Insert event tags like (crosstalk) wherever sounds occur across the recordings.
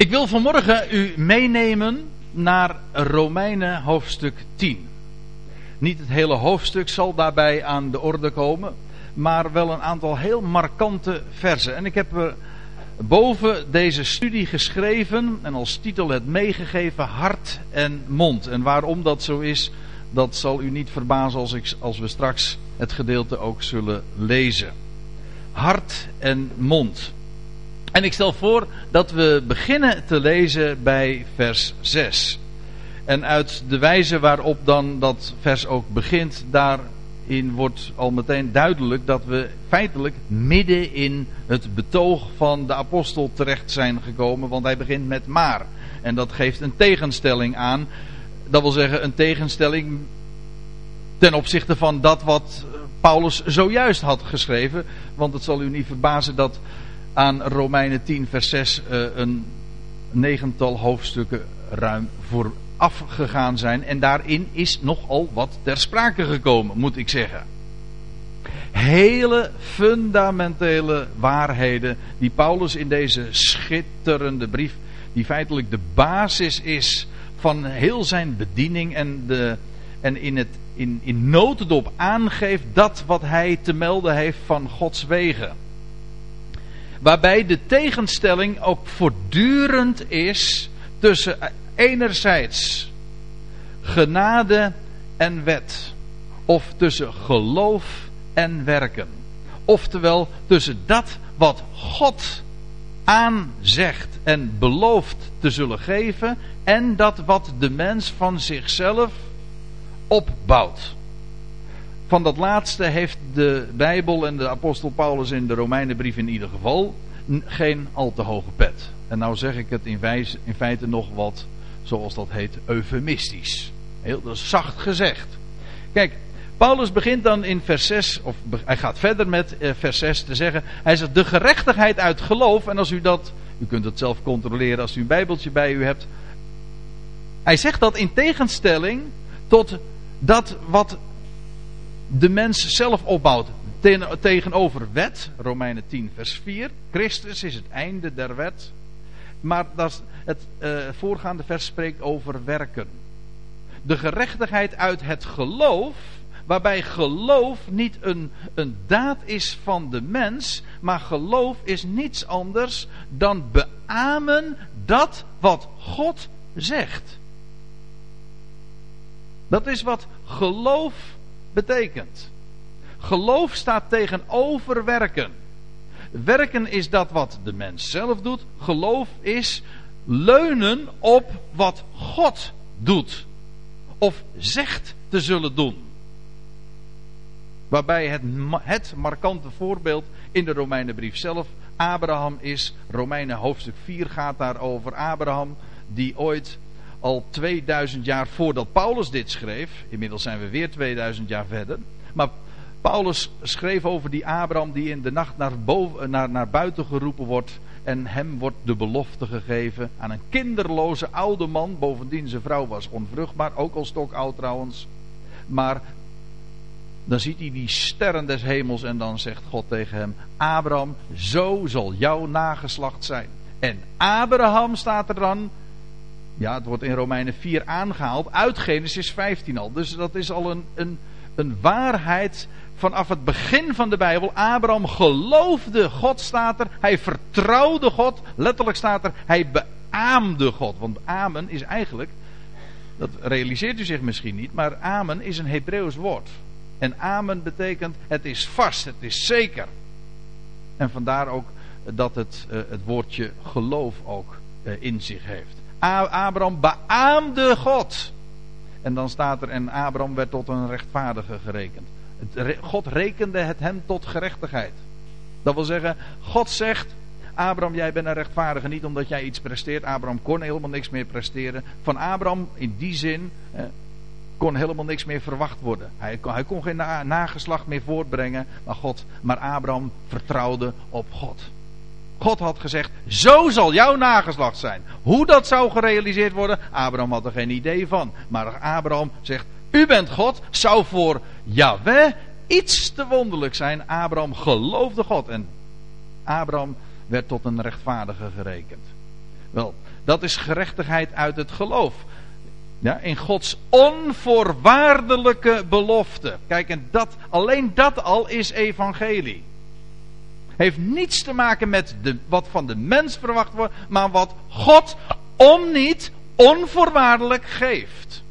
Ik wil vanmorgen u meenemen naar Romeinen hoofdstuk 10. Niet het hele hoofdstuk zal daarbij aan de orde komen, maar wel een aantal heel markante versen. En ik heb er boven deze studie geschreven en als titel het meegegeven hart en mond. En waarom dat zo is, dat zal u niet verbazen als, ik, als we straks het gedeelte ook zullen lezen. Hart en mond. En ik stel voor dat we beginnen te lezen bij vers 6. En uit de wijze waarop dan dat vers ook begint, daarin wordt al meteen duidelijk dat we feitelijk midden in het betoog van de apostel terecht zijn gekomen, want hij begint met maar. En dat geeft een tegenstelling aan. Dat wil zeggen, een tegenstelling ten opzichte van dat wat Paulus zojuist had geschreven. Want het zal u niet verbazen dat aan Romeinen 10, vers 6 uh, eh, een negental hoofdstukken ruim vooraf gegaan zijn. En daarin is nogal wat ter sprake gekomen, moet ik zeggen. Hele fundamentele waarheden die Paulus in deze schitterende brief, die feitelijk de basis is van heel zijn bediening en, de, en in, het, in, in notendop aangeeft dat wat hij te melden heeft van Gods wegen. Waarbij de tegenstelling ook voortdurend is tussen enerzijds genade en wet. Of tussen geloof en werken. Oftewel tussen dat wat God aanzegt en belooft te zullen geven. En dat wat de mens van zichzelf opbouwt. Van dat laatste heeft de Bijbel en de apostel Paulus in de Romeinenbrief in ieder geval geen al te hoge pet. En nou zeg ik het in, in feite nog wat, zoals dat heet, eufemistisch. Heel dat is zacht gezegd. Kijk, Paulus begint dan in vers 6, of hij gaat verder met eh, vers 6 te zeggen. Hij zegt de gerechtigheid uit geloof. En als u dat, u kunt het zelf controleren als u een Bijbeltje bij u hebt. Hij zegt dat in tegenstelling tot dat wat de mens zelf opbouwt tegenover wet, Romeinen 10, vers 4. Christus is het einde der wet. Maar dat het uh, voorgaande vers spreekt over werken. De gerechtigheid uit het geloof, waarbij geloof niet een, een daad is van de mens, maar geloof is niets anders dan beamen dat wat God zegt. Dat is wat geloof betekent. Geloof staat tegenover werken. Werken is dat wat de mens zelf doet. Geloof is leunen op wat God doet. Of zegt te zullen doen. Waarbij het, het markante voorbeeld in de Romeinenbrief zelf Abraham is. Romeinen hoofdstuk 4 gaat daarover. Abraham die ooit al 2000 jaar voordat Paulus dit schreef. Inmiddels zijn we weer 2000 jaar verder. Maar Paulus schreef over die Abraham die in de nacht naar, boven, naar, naar buiten geroepen wordt. En hem wordt de belofte gegeven aan een kinderloze oude man. Bovendien zijn vrouw was onvruchtbaar, ook al stokoud trouwens. Maar dan ziet hij die sterren des hemels en dan zegt God tegen hem: Abraham, zo zal jouw nageslacht zijn. En Abraham staat er dan. Ja, het wordt in Romeinen 4 aangehaald. Uit Genesis 15 al. Dus dat is al een, een, een waarheid vanaf het begin van de Bijbel. Abraham geloofde God, staat er. Hij vertrouwde God. Letterlijk staat er, hij beaamde God. Want amen is eigenlijk, dat realiseert u zich misschien niet, maar amen is een Hebreeuws woord. En amen betekent, het is vast, het is zeker. En vandaar ook dat het, uh, het woordje geloof ook uh, in zich heeft. Abraham beaamde God. En dan staat er, en Abraham werd tot een rechtvaardige gerekend. God rekende het hem tot gerechtigheid. Dat wil zeggen, God zegt, Abraham, jij bent een rechtvaardige niet omdat jij iets presteert. Abraham kon helemaal niks meer presteren. Van Abraham, in die zin, kon helemaal niks meer verwacht worden. Hij kon, geen nageslacht meer voortbrengen. Maar, God, maar Abraham vertrouwde op God. God had gezegd, zo zal jouw nageslacht zijn. Hoe dat zou gerealiseerd worden, Abraham had er geen idee van. Maar Abraham zegt, u bent God, zou voor Yahweh iets te wonderlijk zijn. Abraham geloofde God en Abraham werd tot een rechtvaardige gerekend. Wel, Dat is gerechtigheid uit het geloof. Ja, in Gods onvoorwaardelijke belofte. Kijk, en dat, alleen dat al is evangelie. Heeft niets te maken met de, wat van de mens verwacht wordt, maar wat God om niet onvoorwaardelijk geeft.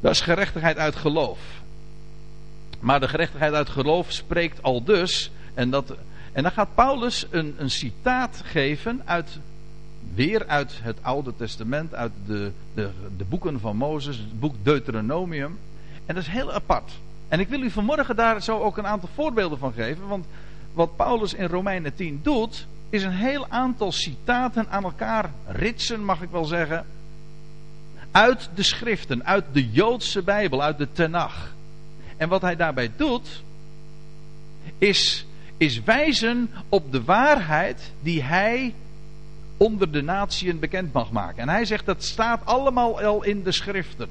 Dat is gerechtigheid uit geloof. Maar de gerechtigheid uit geloof spreekt al dus. En, dat, en dan gaat Paulus een, een citaat geven uit. Weer uit het Oude Testament, uit de, de, de boeken van Mozes, het boek Deuteronomium. En dat is heel apart. En ik wil u vanmorgen daar zo ook een aantal voorbeelden van geven. Want wat Paulus in Romeinen 10 doet, is een heel aantal citaten aan elkaar ritsen, mag ik wel zeggen. Uit de schriften, uit de Joodse Bijbel, uit de Tenach. En wat hij daarbij doet, is, is wijzen op de waarheid die hij onder de natieën bekend mag maken. En hij zegt dat staat allemaal al in de schriften.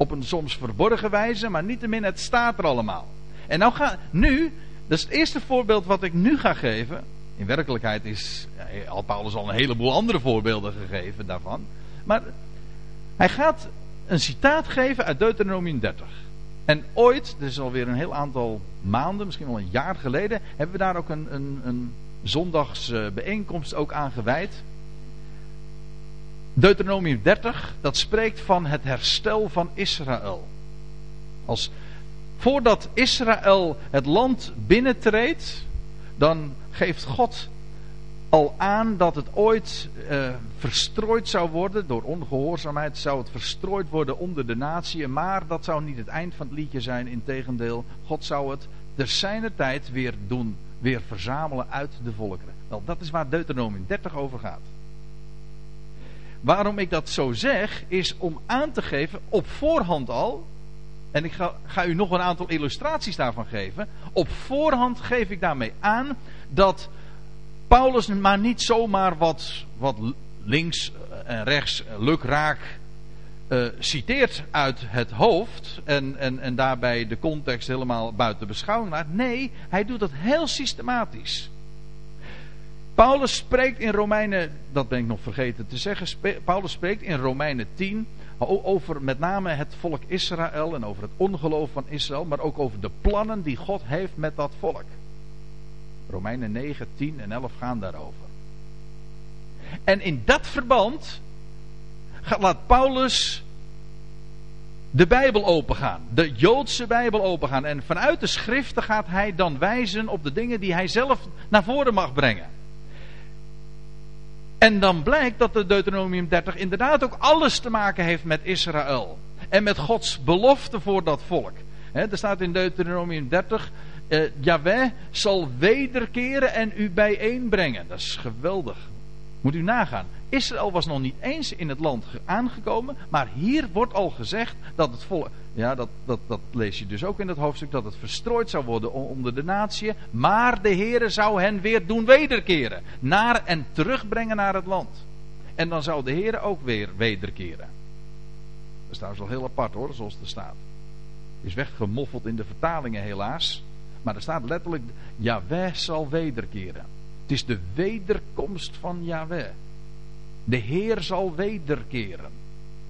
Op een soms verborgen wijze, maar niettemin, het staat er allemaal. En nou ga, nu, dat is het eerste voorbeeld wat ik nu ga geven. In werkelijkheid is al Paulus al een heleboel andere voorbeelden gegeven daarvan. Maar hij gaat een citaat geven uit Deuteronomium 30. En ooit, is alweer een heel aantal maanden, misschien wel een jaar geleden, hebben we daar ook een, een, een zondagsbijeenkomst ook aan gewijd. Deuteronomium 30, dat spreekt van het herstel van Israël. Als, voordat Israël het land binnentreedt, dan geeft God al aan dat het ooit uh, verstrooid zou worden. Door ongehoorzaamheid zou het verstrooid worden onder de natie. Maar dat zou niet het eind van het liedje zijn. Integendeel, God zou het ter tijd weer doen. Weer verzamelen uit de volkeren. Wel, dat is waar Deuteronomium 30 over gaat. Waarom ik dat zo zeg, is om aan te geven, op voorhand al. En ik ga, ga u nog een aantal illustraties daarvan geven. Op voorhand geef ik daarmee aan dat Paulus maar niet zomaar wat, wat links en rechts lukraak uh, citeert uit het hoofd en, en, en daarbij de context helemaal buiten beschouwing laat. Nee, hij doet dat heel systematisch. Paulus spreekt in Romeinen, dat ben ik nog vergeten te zeggen, Paulus spreekt in Romeinen 10 over met name het volk Israël en over het ongeloof van Israël, maar ook over de plannen die God heeft met dat volk. Romeinen 9, 10 en 11 gaan daarover. En in dat verband laat Paulus de Bijbel opengaan. De Joodse Bijbel opengaan. En vanuit de schriften gaat hij dan wijzen op de dingen die hij zelf naar voren mag brengen. En dan blijkt dat de Deuteronomium 30 inderdaad ook alles te maken heeft met Israël. En met Gods belofte voor dat volk. er staat in Deuteronomium 30 uh, Yahweh zal wederkeren en u bijeenbrengen. Dat is geweldig. Moet u nagaan. Israël was nog niet eens in het land aangekomen. Maar hier wordt al gezegd dat het volk. Ja, dat, dat, dat lees je dus ook in het hoofdstuk. Dat het verstrooid zou worden onder de natie. Maar de Heere zou hen weer doen wederkeren. Naar en terugbrengen naar het land. En dan zou de Heere ook weer wederkeren. Dat is trouwens wel heel apart hoor, zoals er staat. Is weggemoffeld in de vertalingen helaas. Maar er staat letterlijk, Yahweh zal wederkeren. Het is de wederkomst van Yahweh. De Heer zal wederkeren.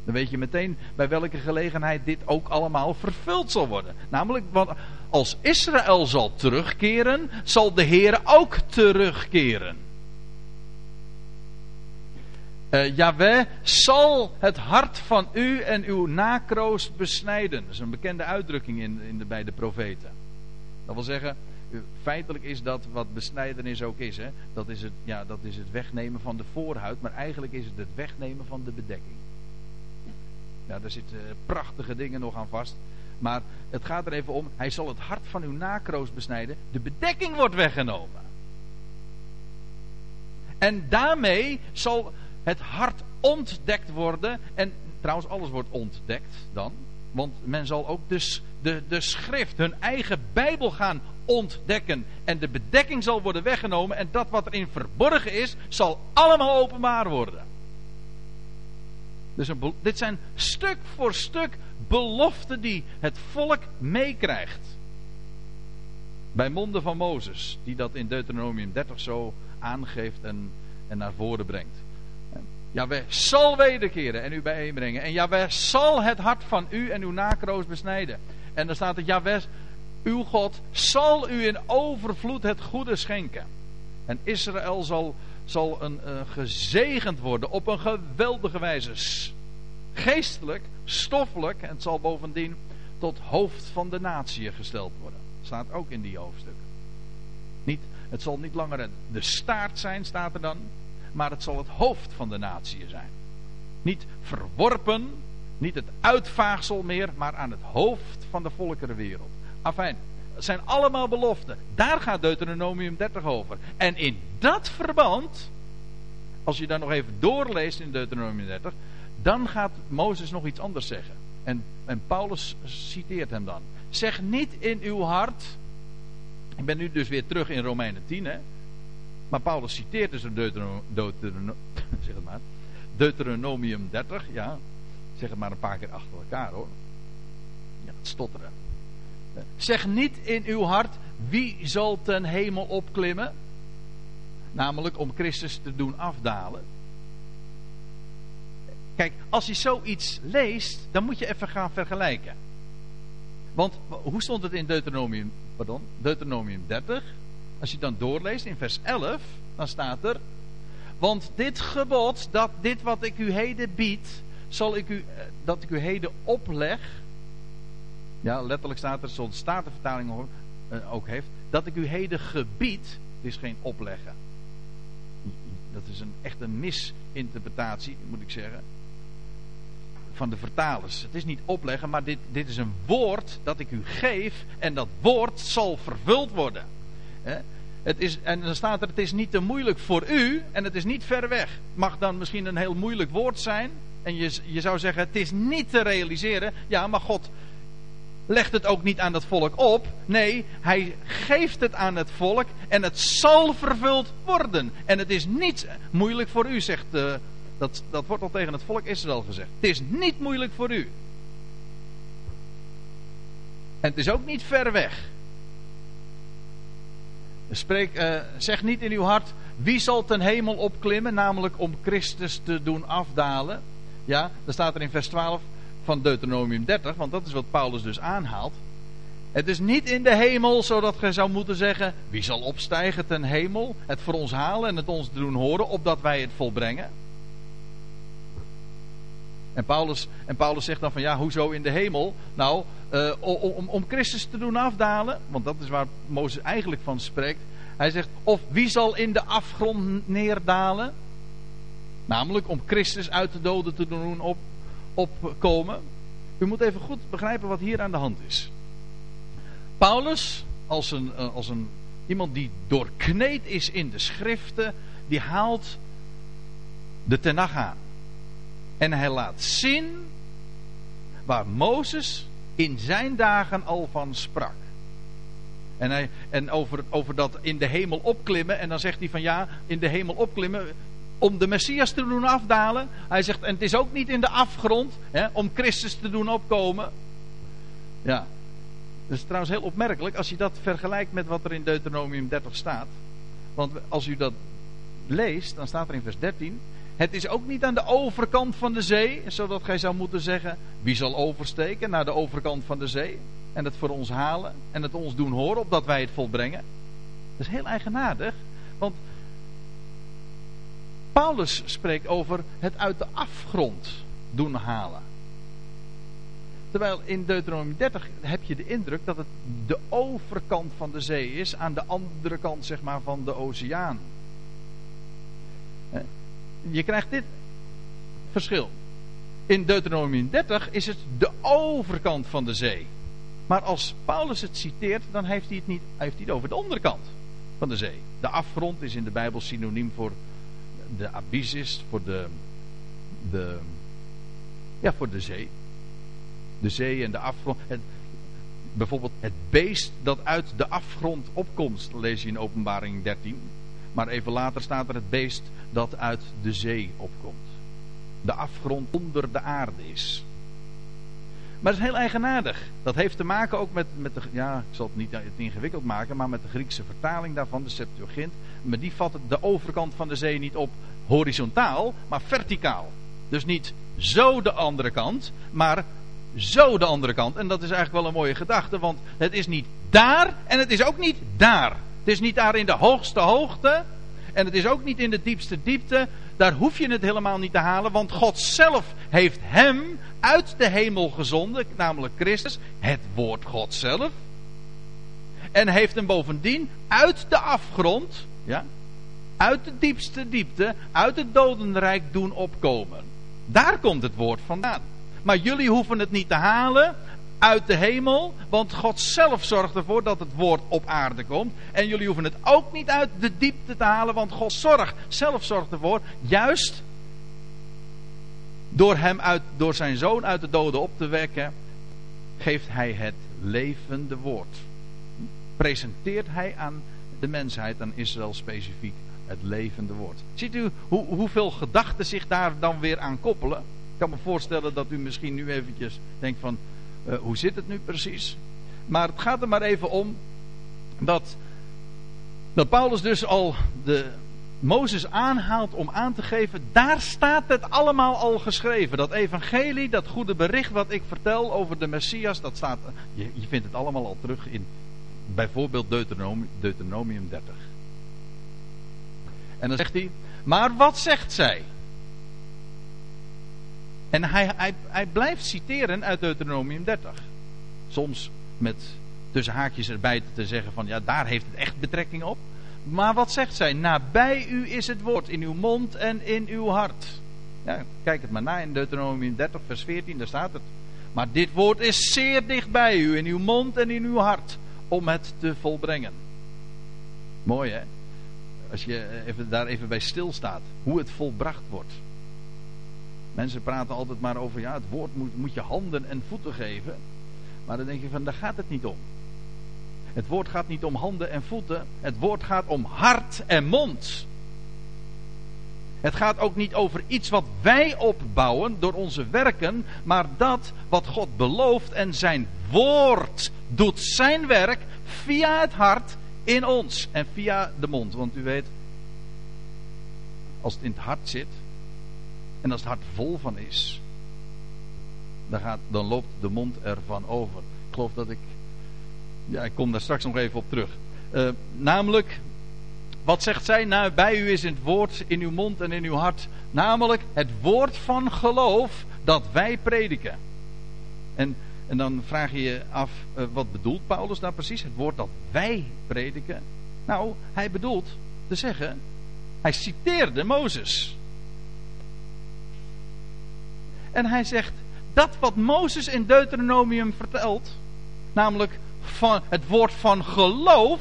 Dan weet je meteen bij welke gelegenheid dit ook allemaal vervuld zal worden. Namelijk, want als Israël zal terugkeren, zal de Heer ook terugkeren. Uh, Yahweh zal het hart van u en uw nakroost besnijden. Dat is een bekende uitdrukking in, in de, bij de profeten. Dat wil zeggen, feitelijk is dat wat besnijdenis ook is. Hè? Dat, is het, ja, dat is het wegnemen van de voorhuid, maar eigenlijk is het het wegnemen van de bedekking. Ja, daar zitten prachtige dingen nog aan vast. Maar het gaat er even om, hij zal het hart van uw nakroos besnijden. De bedekking wordt weggenomen. En daarmee zal het hart ontdekt worden. En trouwens, alles wordt ontdekt dan. Want men zal ook dus de, de schrift, hun eigen Bijbel gaan ontdekken. En de bedekking zal worden weggenomen. En dat wat erin verborgen is, zal allemaal openbaar worden. Dus dit zijn stuk voor stuk beloften die het volk meekrijgt. Bij monden van Mozes, die dat in Deuteronomium 30 zo aangeeft en, en naar voren brengt. Jawel zal wederkeren en u bijeenbrengen. En Jawel zal het hart van u en uw nakroos besnijden. En dan staat er, Jawel, uw God zal u in overvloed het goede schenken. En Israël zal, zal een, uh, gezegend worden op een geweldige wijze. Geestelijk, stoffelijk. En het zal bovendien tot hoofd van de natie gesteld worden. Staat ook in die hoofdstukken. Niet, het zal niet langer de staart zijn, staat er dan. Maar het zal het hoofd van de natie zijn. Niet verworpen, niet het uitvaagsel meer, maar aan het hoofd van de volkerenwereld. Afijn, zijn allemaal beloften. Daar gaat Deuteronomium 30 over. En in dat verband, als je dan nog even doorleest in Deuteronomium 30, dan gaat Mozes nog iets anders zeggen. En, en Paulus citeert hem dan. Zeg niet in uw hart. Ik ben nu dus weer terug in Romeinen 10, hè. Maar Paulus citeert dus Deuteronomium, (laughs) zeg het maar, Deuteronomium 30, ja. Zeg het maar een paar keer achter elkaar hoor. Ja, het stotteren. Zeg niet in uw hart, wie zal ten hemel opklimmen? Namelijk om Christus te doen afdalen. Kijk, als je zoiets leest, dan moet je even gaan vergelijken. Want hoe stond het in Deuteronomium, pardon, Deuteronomium 30? Als je dan doorleest in vers 11, dan staat er: Want dit gebod, dat dit wat ik u heden bied, zal ik u, eh, dat ik u heden opleg. Ja, letterlijk staat er, zoals de Statenvertaling eh, ook heeft, dat ik u heden gebied, het is geen opleggen. Dat is een, echt een misinterpretatie, moet ik zeggen van de vertalers. Het is niet opleggen, maar dit, dit is een woord dat ik u geef en dat woord zal vervuld worden. Het is, en dan staat er, het is niet te moeilijk voor u en het is niet ver weg. Mag dan misschien een heel moeilijk woord zijn. En je, je zou zeggen, het is niet te realiseren. Ja, maar God legt het ook niet aan het volk op. Nee, hij geeft het aan het volk en het zal vervuld worden. En het is niet moeilijk voor u, zegt de, dat, dat wordt al tegen het volk Israël gezegd. Het is niet moeilijk voor u. En het is ook niet ver weg. Spreek, uh, zeg niet in uw hart, wie zal ten hemel opklimmen, namelijk om Christus te doen afdalen. Ja, dan staat er in vers 12 van Deuteronomium 30, want dat is wat Paulus dus aanhaalt. Het is niet in de hemel, zodat gij zou moeten zeggen: wie zal opstijgen ten hemel, het voor ons halen en het ons doen horen, opdat wij het volbrengen. En Paulus, en Paulus zegt dan van ja, hoezo in de hemel? Nou, uh, om, om Christus te doen afdalen, want dat is waar Mozes eigenlijk van spreekt. Hij zegt, of wie zal in de afgrond neerdalen? Namelijk om Christus uit de doden te doen op, opkomen. U moet even goed begrijpen wat hier aan de hand is. Paulus, als een, eh, als een, iemand die doorkneed is in de schriften, die haalt de Tenach aan. En hij laat zien waar Mozes in zijn dagen al van sprak. En, hij, en over, over dat in de hemel opklimmen. En dan zegt hij van ja, in de hemel opklimmen. Om de Messias te doen afdalen. Hij zegt, en het is ook niet in de afgrond. Hè, om Christus te doen opkomen. Ja. Dat is trouwens heel opmerkelijk als je dat vergelijkt met wat er in Deuteronomium 30 staat. Want als u dat leest, dan staat er in vers 13. Het is ook niet aan de overkant van de zee, zodat gij zou moeten zeggen: wie zal oversteken naar de overkant van de zee en het voor ons halen en het ons doen horen, opdat wij het volbrengen. Dat is heel eigenaardig, want Paulus spreekt over het uit de afgrond doen halen. Terwijl in Deuteronomium 30 heb je de indruk dat het de overkant van de zee is, aan de andere kant zeg maar van de oceaan je krijgt dit verschil. In Deuteronomium 30 is het de overkant van de zee. Maar als Paulus het citeert, dan heeft hij het niet heeft hij het over de onderkant van de zee. De afgrond is in de Bijbel synoniem voor de abyssis, voor de, de, ja, voor de zee. De zee en de afgrond. Het, bijvoorbeeld het beest dat uit de afgrond opkomt, lees je in Openbaring 13. Maar even later staat er het beest dat uit de zee opkomt. De afgrond onder de aarde is. Maar het is heel eigenaardig. Dat heeft te maken ook met, met de. Ja, ik zal het niet te ingewikkeld maken, maar met de Griekse vertaling daarvan, de Septuagint. Maar die vat de overkant van de zee niet op horizontaal, maar verticaal. Dus niet zo de andere kant, maar zo de andere kant. En dat is eigenlijk wel een mooie gedachte, want het is niet daar en het is ook niet daar. Het is niet daar in de hoogste hoogte en het is ook niet in de diepste diepte. Daar hoef je het helemaal niet te halen, want God zelf heeft hem uit de hemel gezonden, namelijk Christus, het woord God zelf. En heeft hem bovendien uit de afgrond, ja, uit de diepste diepte, uit het dodenrijk doen opkomen. Daar komt het woord vandaan. Maar jullie hoeven het niet te halen uit de hemel, want God zelf zorgt ervoor dat het woord op aarde komt. En jullie hoeven het ook niet uit de diepte te halen, want God zorgt, zelf zorgt ervoor, juist door hem uit, door zijn zoon uit de doden op te wekken, geeft hij het levende woord. Presenteert hij aan de mensheid, aan Israël specifiek, het levende woord. Ziet u hoe, hoeveel gedachten zich daar dan weer aan koppelen? Ik kan me voorstellen dat u misschien nu eventjes denkt van, uh, hoe zit het nu precies? Maar het gaat er maar even om dat, dat Paulus dus al de Mozes aanhaalt om aan te geven, daar staat het allemaal al geschreven. Dat evangelie, dat goede bericht wat ik vertel over de Messias, dat staat, je, je vindt het allemaal al terug in bijvoorbeeld Deuteronomium 30. En dan zegt hij, maar wat zegt zij? En hij, blijft citeren uit Deuteronomium 30. Soms met tussen haakjes erbij te zeggen van ja, daar heeft het echt betrekking op. Maar wat zegt zij? Nabij u is het woord, in uw mond en in uw hart. Ja, kijk het maar na in Deuteronomium 30, vers 14, daar staat het. Maar dit woord is zeer dicht bij u, in uw mond en in uw hart, om het te volbrengen. Mooi hè? Als je even, daar even bij stilstaat, hoe het volbracht wordt. Mensen praten altijd maar over, ja, het woord moet, moet je handen en voeten geven. Maar dan denk je van, daar gaat het niet om. Het woord gaat niet om handen en voeten. Het woord gaat om hart en mond. Het gaat ook niet over iets wat wij opbouwen door onze werken, maar dat wat God belooft en zijn woord doet zijn werk via het hart in ons en via de mond. Want u weet, als het in het hart zit en als het hart vol van is, dan, gaat, dan loopt de mond ervan over. Ik geloof dat ik ja, ik kom daar straks nog even op terug. Uh, namelijk, wat zegt zij? Nou, bij u is het woord in uw mond en in uw hart. Namelijk het woord van geloof dat wij prediken. En, en dan vraag je je af, uh, wat bedoelt Paulus daar precies? Het woord dat wij prediken. Nou, hij bedoelt te zeggen, hij citeerde Mozes. En hij zegt, dat wat Mozes in Deuteronomium vertelt, namelijk van het woord van geloof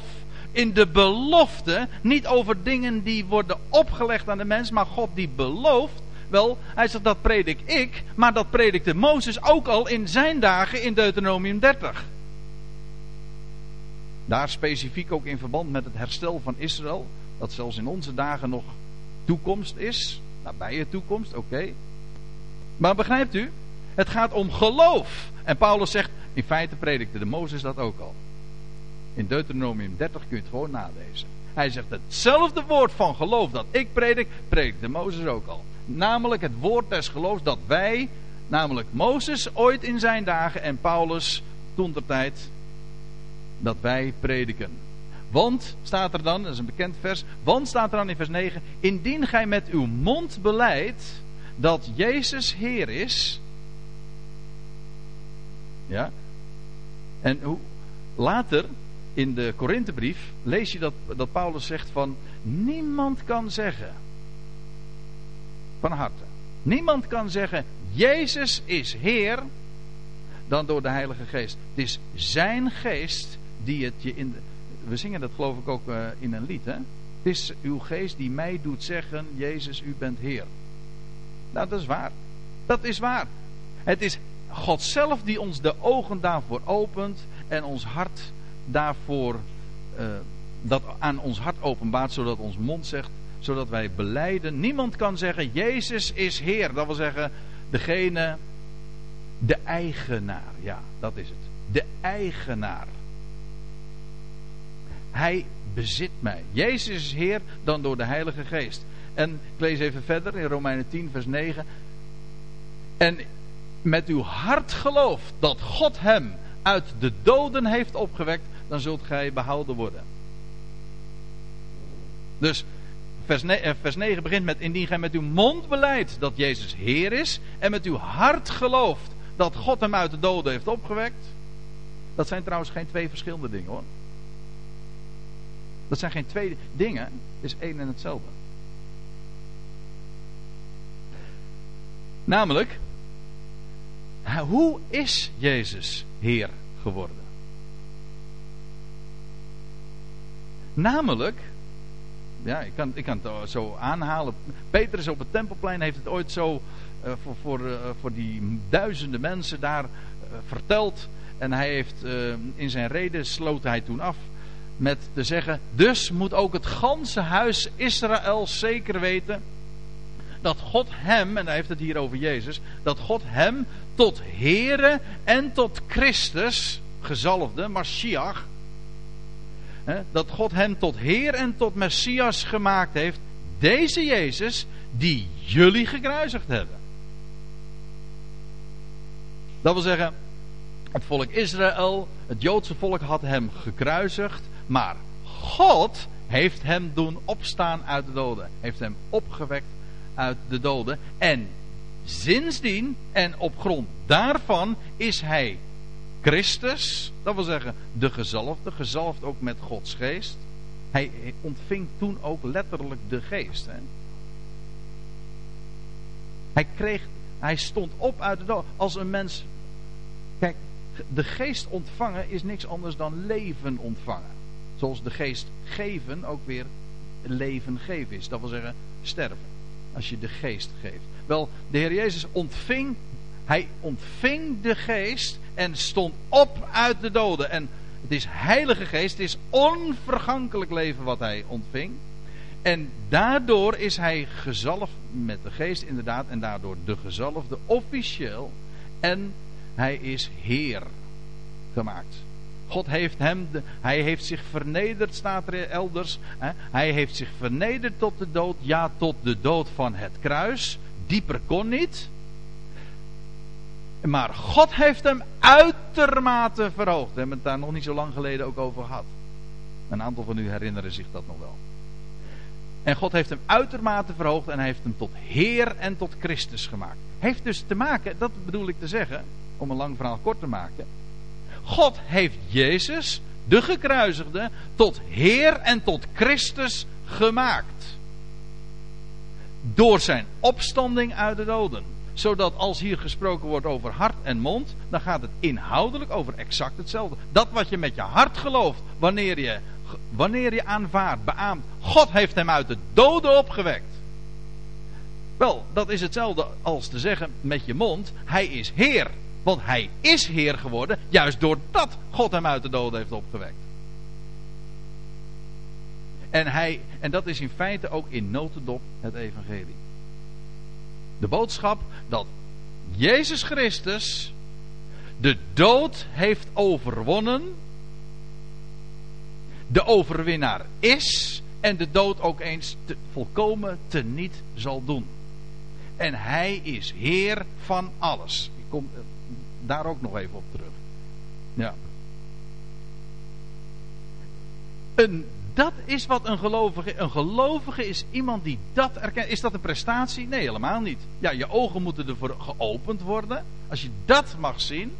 in de belofte. Niet over dingen die worden opgelegd aan de mens, maar God die belooft. Wel, hij zegt dat predik ik, maar dat predikte Mozes ook al in zijn dagen in Deuteronomium 30. Daar specifiek ook in verband met het herstel van Israël, dat zelfs in onze dagen nog toekomst is, nabije toekomst, oké. Maar begrijpt u? Het gaat om geloof. En Paulus zegt, in feite predikte de Mozes dat ook al. In Deuteronomium 30 kun je het gewoon nalezen. Hij zegt hetzelfde woord van geloof dat ik predik, predikte Mozes ook al. Namelijk het woord des geloofs dat wij, namelijk Mozes ooit in zijn dagen en Paulus toen dat wij prediken. Want, staat er dan, dat is een bekend vers, want staat er dan in vers 9, indien gij met uw mond beleidt dat Jezus Heer is, ja, en hoe, later in de Korinthebrief lees je dat, dat Paulus zegt van niemand kan zeggen van harte. Niemand kan zeggen Jezus is Heer dan door de Heilige Geest. Het is zijn geest die het je in we zingen dat geloof ik ook uh, in een lied hè. Het is uw geest die mij doet zeggen Jezus u bent Heer. Nou dat is waar. Dat is waar. Het is God zelf die ons de ogen daarvoor opent en ons hart daarvoor, uh, dat aan ons hart openbaart, zodat ons mond zegt, zodat wij beleiden. Niemand kan zeggen, Jezus is Heer. Dat wil zeggen, degene De eigenaar, ja, dat is het. De eigenaar. Hij bezit mij. Jezus is Heer dan door de Heilige Geest. En ik lees even verder in Romeinen 10, vers 9. En met uw hart gelooft dat God hem uit de doden heeft opgewekt, dan zult gij behouden worden. Dus vers 9, eh, vers 9 begint met: Indien gij met uw mond beleidt dat Jezus Heer is, en met uw hart gelooft dat God hem uit de doden heeft opgewekt. Dat zijn trouwens geen twee verschillende dingen hoor. Dat zijn geen twee dingen, het is één en hetzelfde. Namelijk, hoe is Jezus Heer geworden? Namelijk, ja, ik kan, ik kan het zo aanhalen. Petrus op het Tempelplein heeft het ooit zo uh, voor, voor, uh, voor die duizenden mensen daar uh, verteld. En hij heeft in zijn reden sloot hij toen af met te zeggen: Dus moet ook het ganse huis Israël zeker weten dat God hem, en hij heeft het hier over Jezus, dat God hem tot Here en tot Christus, gezalfde, Mashiach, dat God hem tot Heer en tot Messias gemaakt heeft. Deze Jezus die jullie gekruisigd hebben. Dat wil zeggen, het volk Israël, het Joodse volk had hem gekruisigd, maar God heeft hem doen opstaan uit de doden. Heeft hem opgewekt uit de doden. En sindsdien en op grond daarvan is hij Christus, dat wil zeggen de gezalfde, gezalfd ook met Gods geest. Hij ontving toen ook letterlijk de geest. Hè? Hij kreeg, hij stond op uit de dood. Als een mens, kijk, de geest ontvangen is niks anders dan leven ontvangen. Zoals de geest geven ook weer leven geven is. Dat wil zeggen sterven. Als je de geest geeft. Wel, de Heer Jezus ontving, hij ontving de geest en stond op uit de doden. En het is heilige geest, het is onvergankelijk leven wat hij ontving. En daardoor is hij gezalfd met de geest inderdaad. En daardoor de gezalfde officieel. En hij is Heer gemaakt. God heeft hem, hij heeft zich vernederd, staat er elders. Hè? Hij heeft zich vernederd tot de dood, ja, tot de dood van het kruis. Dieper kon niet. Maar God heeft hem uitermate verhoogd. We hebben het daar nog niet zo lang geleden ook over gehad. Een aantal van u herinneren zich dat nog wel. En God heeft hem uitermate verhoogd en hij heeft hem tot Heer en tot Christus gemaakt. Heeft dus te maken, dat bedoel ik te zeggen, om een lang verhaal kort te maken. God heeft Jezus, de gekruisigde, tot Heer en tot Christus gemaakt. Door zijn opstanding uit de doden. Zodat als hier gesproken wordt over hart en mond, dan gaat het inhoudelijk over exact hetzelfde. Dat wat je met je hart gelooft, wanneer je, wanneer je aanvaardt, beaamt, God heeft hem uit de doden opgewekt. Wel, dat is hetzelfde als te zeggen met je mond, hij is Heer. Want hij is Heer geworden, juist doordat God hem uit de doden heeft opgewekt. En, hij, en dat is in feite ook in notendop het evangelie. De boodschap dat Jezus Christus de dood heeft overwonnen, de overwinnaar is en de dood ook eens te, volkomen teniet zal doen. En hij is Heer van alles. Ik kom daar ook nog even op terug. Ja. Dat is wat een gelovige. Een gelovige is iemand die dat erkent. Is dat een prestatie? Nee, helemaal niet. Ja, je ogen moeten ervoor geopend worden. Als je dat mag zien.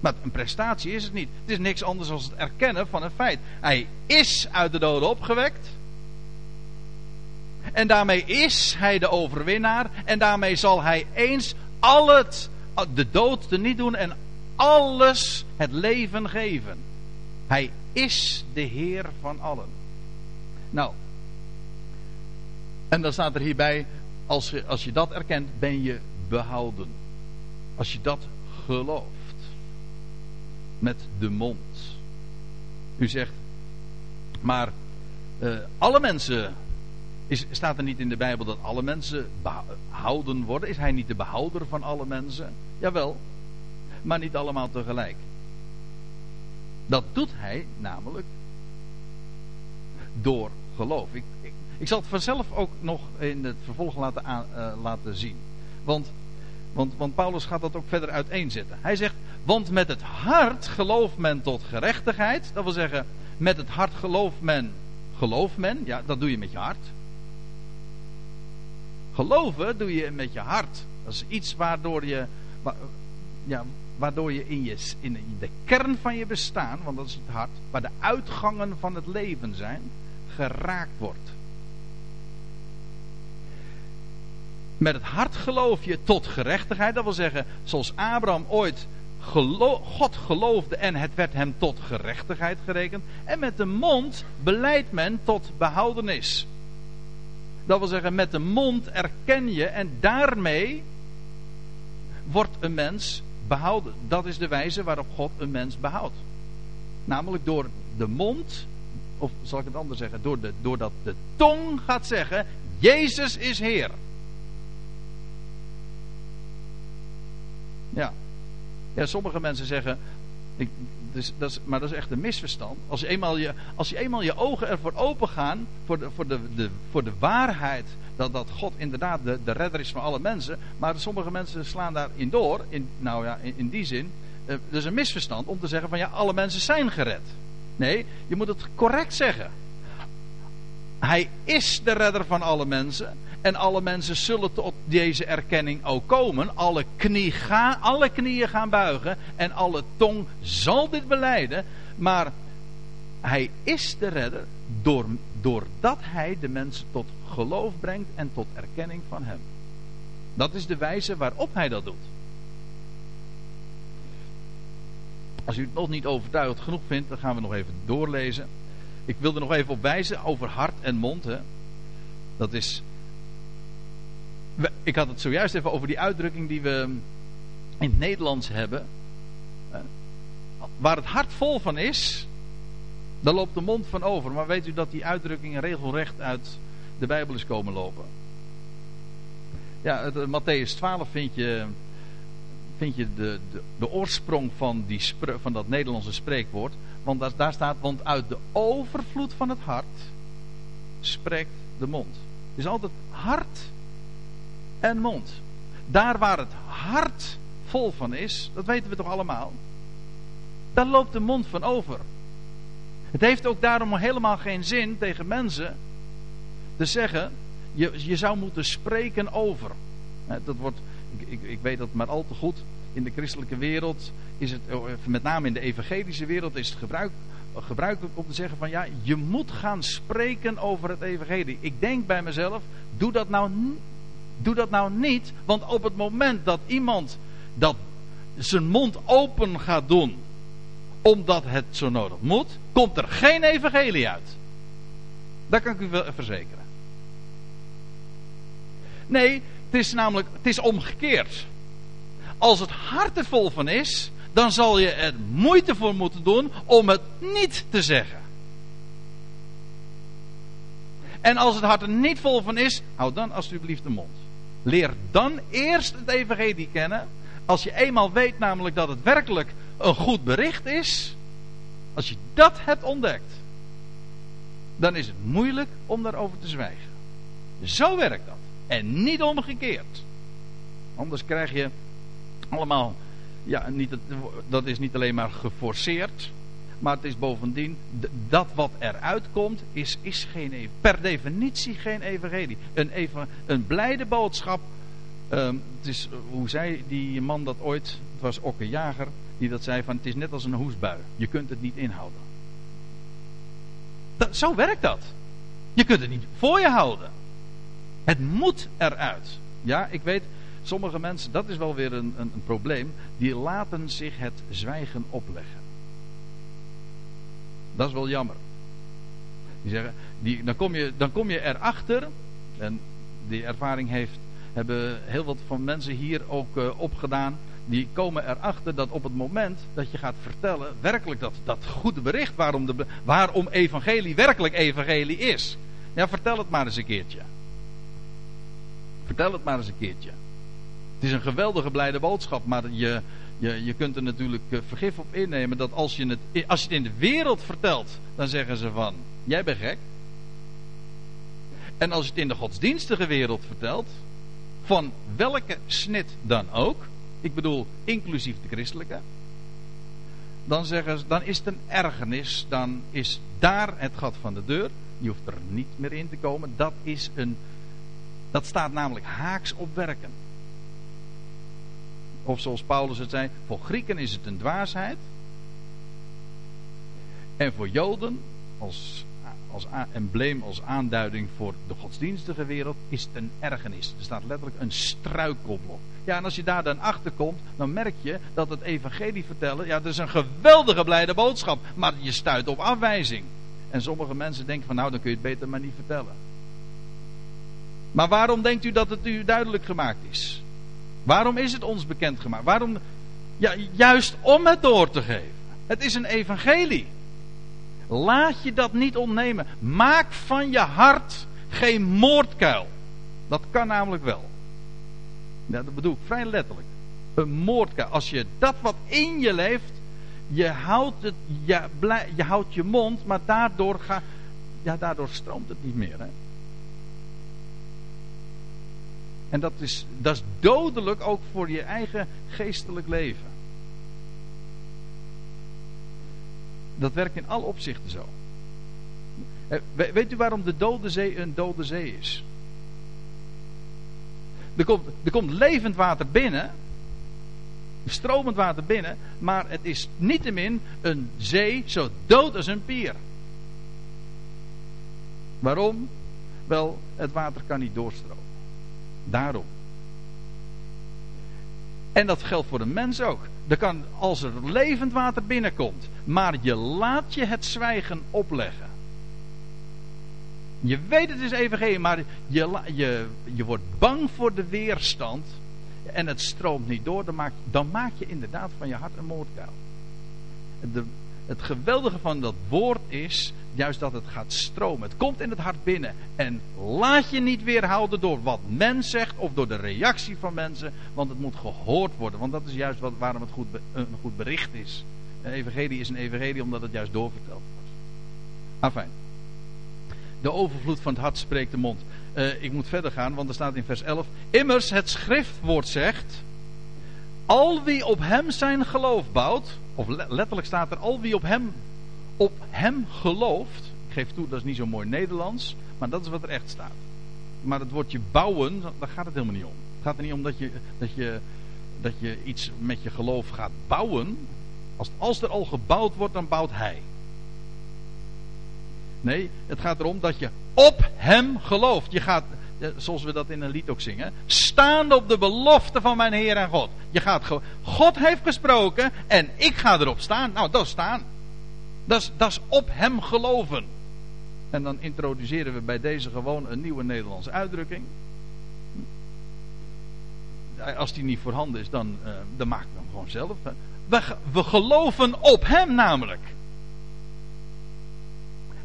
Maar een prestatie is het niet. Het is niks anders dan het erkennen van een feit. Hij is uit de doden opgewekt. En daarmee is hij de overwinnaar. En daarmee zal hij eens al het de dood te niet doen en alles het leven geven. Hij is de Heer van allen. Nou, en dan staat er hierbij, als je, als je dat erkent, ben je behouden. Als je dat gelooft. Met de mond. U zegt, maar uh, alle mensen Is, staat er niet in de Bijbel dat alle mensen behouden worden? Is hij niet de behouder van alle mensen? Jawel, maar niet allemaal tegelijk. Dat doet hij namelijk door geloof. Ik, ik, ik zal het vanzelf ook nog in het vervolg laten, uh, laten zien. Want, want, want Paulus gaat dat ook verder uiteenzetten. Hij zegt, want met het hart gelooft men tot gerechtigheid. Dat wil zeggen, met het hart gelooft men, gelooft men. Ja, dat doe je met je hart. Geloven doe je met je hart. Dat is iets waardoor je, ja, waardoor je in, je in de kern van je bestaan, want dat is het hart, waar de uitgangen van het leven zijn, geraakt wordt. Met het hart geloof je tot gerechtigheid. Dat wil zeggen, zoals Abraham ooit God geloofde en het werd hem tot gerechtigheid gerekend. En met de mond beleidt men tot behoudenis. Dat wil zeggen, met de mond erken je en daarmee wordt een mens behouden. Dat is de wijze waarop God een mens behoudt. Namelijk door de mond, of zal ik het anders zeggen, door de, doordat de tong gaat zeggen: Jezus is Heer. Ja. Ja, sommige mensen zeggen. Ik, dus, dat is, maar dat is echt een misverstand. Als je eenmaal je, als je, eenmaal je ogen ervoor open gaan. Voor de, voor de, de, voor de waarheid. Dat, dat God inderdaad de, de redder is van alle mensen. Maar sommige mensen slaan daarin door. In, nou ja, in, in die zin. Uh, dat is een misverstand om te zeggen van ja, alle mensen zijn gered. Nee, je moet het correct zeggen. Hij is de redder van alle mensen. En alle mensen zullen tot deze erkenning ook komen. Alle, gaan, alle knieën gaan buigen. En alle tong zal dit beleiden. Maar hij is de redder door, doordat hij de mensen tot geloof brengt en tot erkenning van hem. Dat is de wijze waarop hij dat doet. Als u het nog niet overtuigd genoeg vindt, dan gaan we nog even doorlezen. Ik wil er nog even op wijzen over hart en mond. Hè. Dat is ik had het zojuist even over die uitdrukking die we in het Nederlands hebben. Waar het hart vol van is, daar loopt de mond van over. Maar weet u dat die uitdrukking regelrecht uit de Bijbel is komen lopen? Ja, het, Matthäus 12 vind je, vind je de, de, de oorsprong van, die van dat Nederlandse spreekwoord. Want daar, staat, want uit de overvloed van het hart spreekt de mond. Is altijd hart en mond. Daar waar het hart vol van is, dat weten we toch allemaal, daar loopt de mond van over. Het heeft ook daarom helemaal geen zin tegen mensen te zeggen, je, je zou moeten spreken over. Dat wordt, ik, ik, ik weet dat maar al te goed. In de christelijke wereld is het, oh, met name in de evangelische wereld, is het gebruik, gebruikelijk om te zeggen van ja, je moet gaan spreken over het evangelie. Ik denk bij mezelf, doe dat nou Doe dat nou niet, want op het moment dat iemand dat zijn mond open gaat doen, omdat het zo nodig moet, komt er geen evangelie uit. Dat kan ik u verzekeren. Nee, het is namelijk, het is omgekeerd. Als het hart er vol van is, dan zal je er moeite voor moeten doen om het niet te zeggen. En als het hart er niet vol van is, houd dan alsjeblieft de mond. Leer dan eerst het evangelie kennen. Als je eenmaal weet namelijk dat het werkelijk een goed bericht is. Als je dat hebt ontdekt. Dan is het moeilijk om daarover te zwijgen. Zo werkt dat. En niet omgekeerd. Anders krijg je allemaal. Ja, niet, dat is niet alleen maar geforceerd. Maar het is bovendien, dat wat eruit komt, is, is geen, per definitie geen evangelie. Een, even, een blijde boodschap. Um, het is, hoe zei die man dat ooit? Het was Okke Jager, die dat zei van het is net als een hoesbui. Je kunt het niet inhouden. Dat, zo werkt dat. Je kunt het niet voor je houden. Het moet eruit. Ja, ik weet, sommige mensen, dat is wel weer een, een, een probleem, die laten zich het zwijgen opleggen. Dat is wel jammer. Die zeggen, die, dan, kom je, dan kom je erachter, en die ervaring heeft, hebben heel wat van mensen hier ook uh, opgedaan. Die komen erachter dat op het moment dat je gaat vertellen, werkelijk dat, dat goede bericht waarom, de, waarom evangelie werkelijk evangelie is. Ja, vertel het maar eens een keertje. Vertel het maar eens een keertje. Het is een geweldige blijde boodschap, maar je, je, je kunt er natuurlijk eh, vergif op innemen dat als je, het, als je het in de wereld vertelt, dan zeggen ze van, jij bent gek. En als je het in de godsdienstige wereld vertelt, van welke snit dan ook, ik bedoel inclusief de christelijke, dan zeggen ze, dan is het een ergernis, dan is daar het gat van de deur. Je hoeft er niet meer in te komen. Dat is een, dat staat namelijk haaks op werken. Of zoals Paulus het zei, voor Grieken is het een dwaasheid. En voor Joden, als, als embleem, als aanduiding voor de godsdienstige wereld, is het een ergernis. Er staat letterlijk een struikelblok. Ja, en als je daar dan achter komt, dan merk je dat het evangelie vertellen, ja, dat is een geweldige blijde boodschap, maar je stuit op afwijzing. En sommige mensen denken van, nou, dan kun je het beter maar niet vertellen. Maar waarom denkt u dat het u duidelijk gemaakt is? Waarom is het ons bekendgemaakt? Waarom? Ja, juist om het door te geven. Het is een evangelie. Laat je dat niet ontnemen. Maak van je hart geen moordkuil. Dat kan namelijk wel. Ja, dat bedoel ik vrij letterlijk. Een moordkuil. Als je dat wat in je leeft, je houdt, het, je, je, houdt je mond, maar daardoor, ja, daardoor stroomt het niet meer. Hè? En dat is, dat is dodelijk ook voor je eigen geestelijk leven. Dat werkt in alle opzichten zo. Eh, weet u waarom de dode zee een dode zee is? Er komt, er komt levend water binnen, stromend water binnen, maar het is niettemin een zee zo dood als een pier. Waarom? Wel, het water kan niet doorstromen. Daarom. En dat geldt voor de mens ook. Er kan, als er levend water binnenkomt, maar je laat je het zwijgen opleggen. Je weet het is evangelie, maar je, je, je wordt bang voor de weerstand en het stroomt niet door, dan maak, je inderdaad van je hart een moordkuil. Het geweldige van dat woord is juist dat het gaat stromen. Het komt in het hart binnen. En laat je niet weerhouden door wat men zegt of door de reactie van mensen. Want het moet gehoord worden. Want dat is juist wat, waarom het goed, een goed bericht is. Een evangelie is een evangelie omdat het juist doorverteld wordt. Afijn. De overvloed van het hart spreekt de mond. Uh, ik moet verder gaan, want er staat in vers 11. Immers, het schriftwoord zegt. Al wie op hem zijn geloof bouwt. Of letterlijk staat er: al wie op hem op hem gelooft. Ik geef toe, dat is niet zo mooi Nederlands, maar dat is wat er echt staat. Maar het woordje bouwen, daar gaat het helemaal niet om. Het gaat er niet om dat je, dat je, dat je iets met je geloof gaat bouwen. Als, als er al gebouwd wordt, dan bouwt hij. Nee, het gaat erom dat je op hem gelooft. Je gaat, zoals we dat in een lied ook zingen, staande op de belofte van mijn Heer en God. Je gaat, God heeft gesproken en ik ga erop staan. Nou, dat staan. Dat is, op hem geloven. En dan introduceren we bij deze gewoon een nieuwe Nederlandse uitdrukking. Als die niet voorhanden is, dan, uh, dan maak ik hem gewoon zelf. We, we geloven op hem namelijk.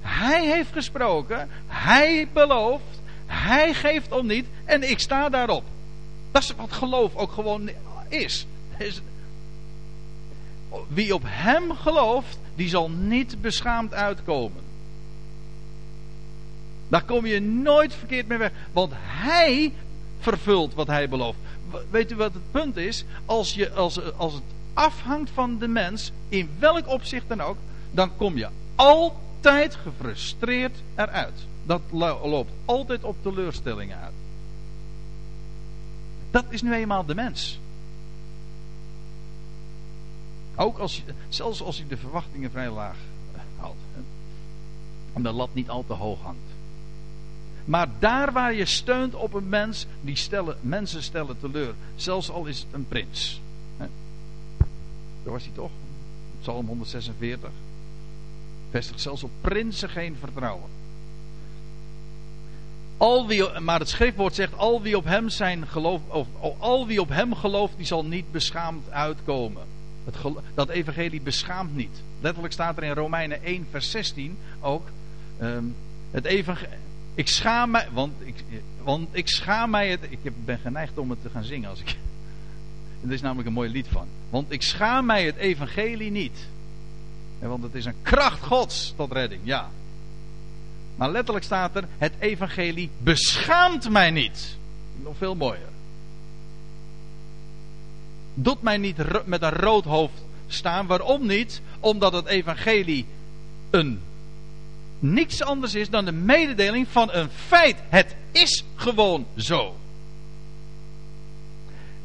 Hij heeft gesproken, hij belooft, hij geeft om niet en ik sta daarop. Dat is wat geloof ook gewoon is. Wie op hem gelooft, die zal niet beschaamd uitkomen. Daar kom je nooit verkeerd mee weg. Want hij vervult wat hij belooft. Weet u wat het punt is? Als, je, als, als het afhangt van de mens, in welk opzicht dan ook, dan kom je altijd gefrustreerd eruit. Dat loopt altijd op teleurstellingen uit. Dat is nu eenmaal de mens. Ook als, zelfs als je de verwachtingen vrij laag houdt. En de lat niet al te hoog hangt. Maar daar waar je steunt op een mens, die stellen, mensen stellen teleur. Zelfs al is het een prins. Daar was hij toch? Psalm 146. Vestigt zelfs op prinsen geen vertrouwen. Al wie, maar het schriftwoord zegt: al wie op hem zijn geloof, of al wie op hem gelooft, die zal niet beschaamd uitkomen. Dat evangelie beschaamt niet. Letterlijk staat er in Romeinen 1, vers 16 ook. Um, het evangelie, Ik schaam mij, want ik, want ik schaam mij het. Ik ben geneigd om het te gaan zingen als ik. (laughs) Er is namelijk een mooi lied van. Want ik schaam mij het evangelie niet. Want het is een kracht Gods tot redding, ja. Maar letterlijk staat er: het evangelie beschaamt mij niet. Nog veel mooier. Doet mij niet met een rood hoofd staan. Waarom niet? Omdat het evangelie een niks anders is dan de mededeling van een feit. Het is gewoon zo.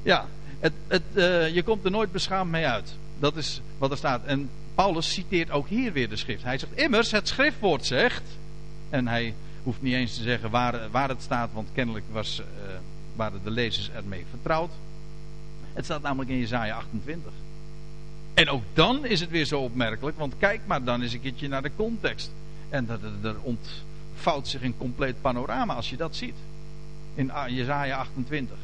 Ja, het, het, uh, je komt er nooit beschaamd mee uit. Dat is wat er staat. En Paulus citeert ook hier weer de schrift. Hij zegt immers, het schriftwoord zegt. En hij hoeft niet eens te zeggen waar, waar het staat, want kennelijk was, uh, waren de lezers ermee vertrouwd. Het staat namelijk in Jezaja 28. En ook dan is het weer zo opmerkelijk, want kijk maar dan eens een keertje naar de context. En er ontvouwt zich een compleet panorama als je dat ziet. In Jezaja 28.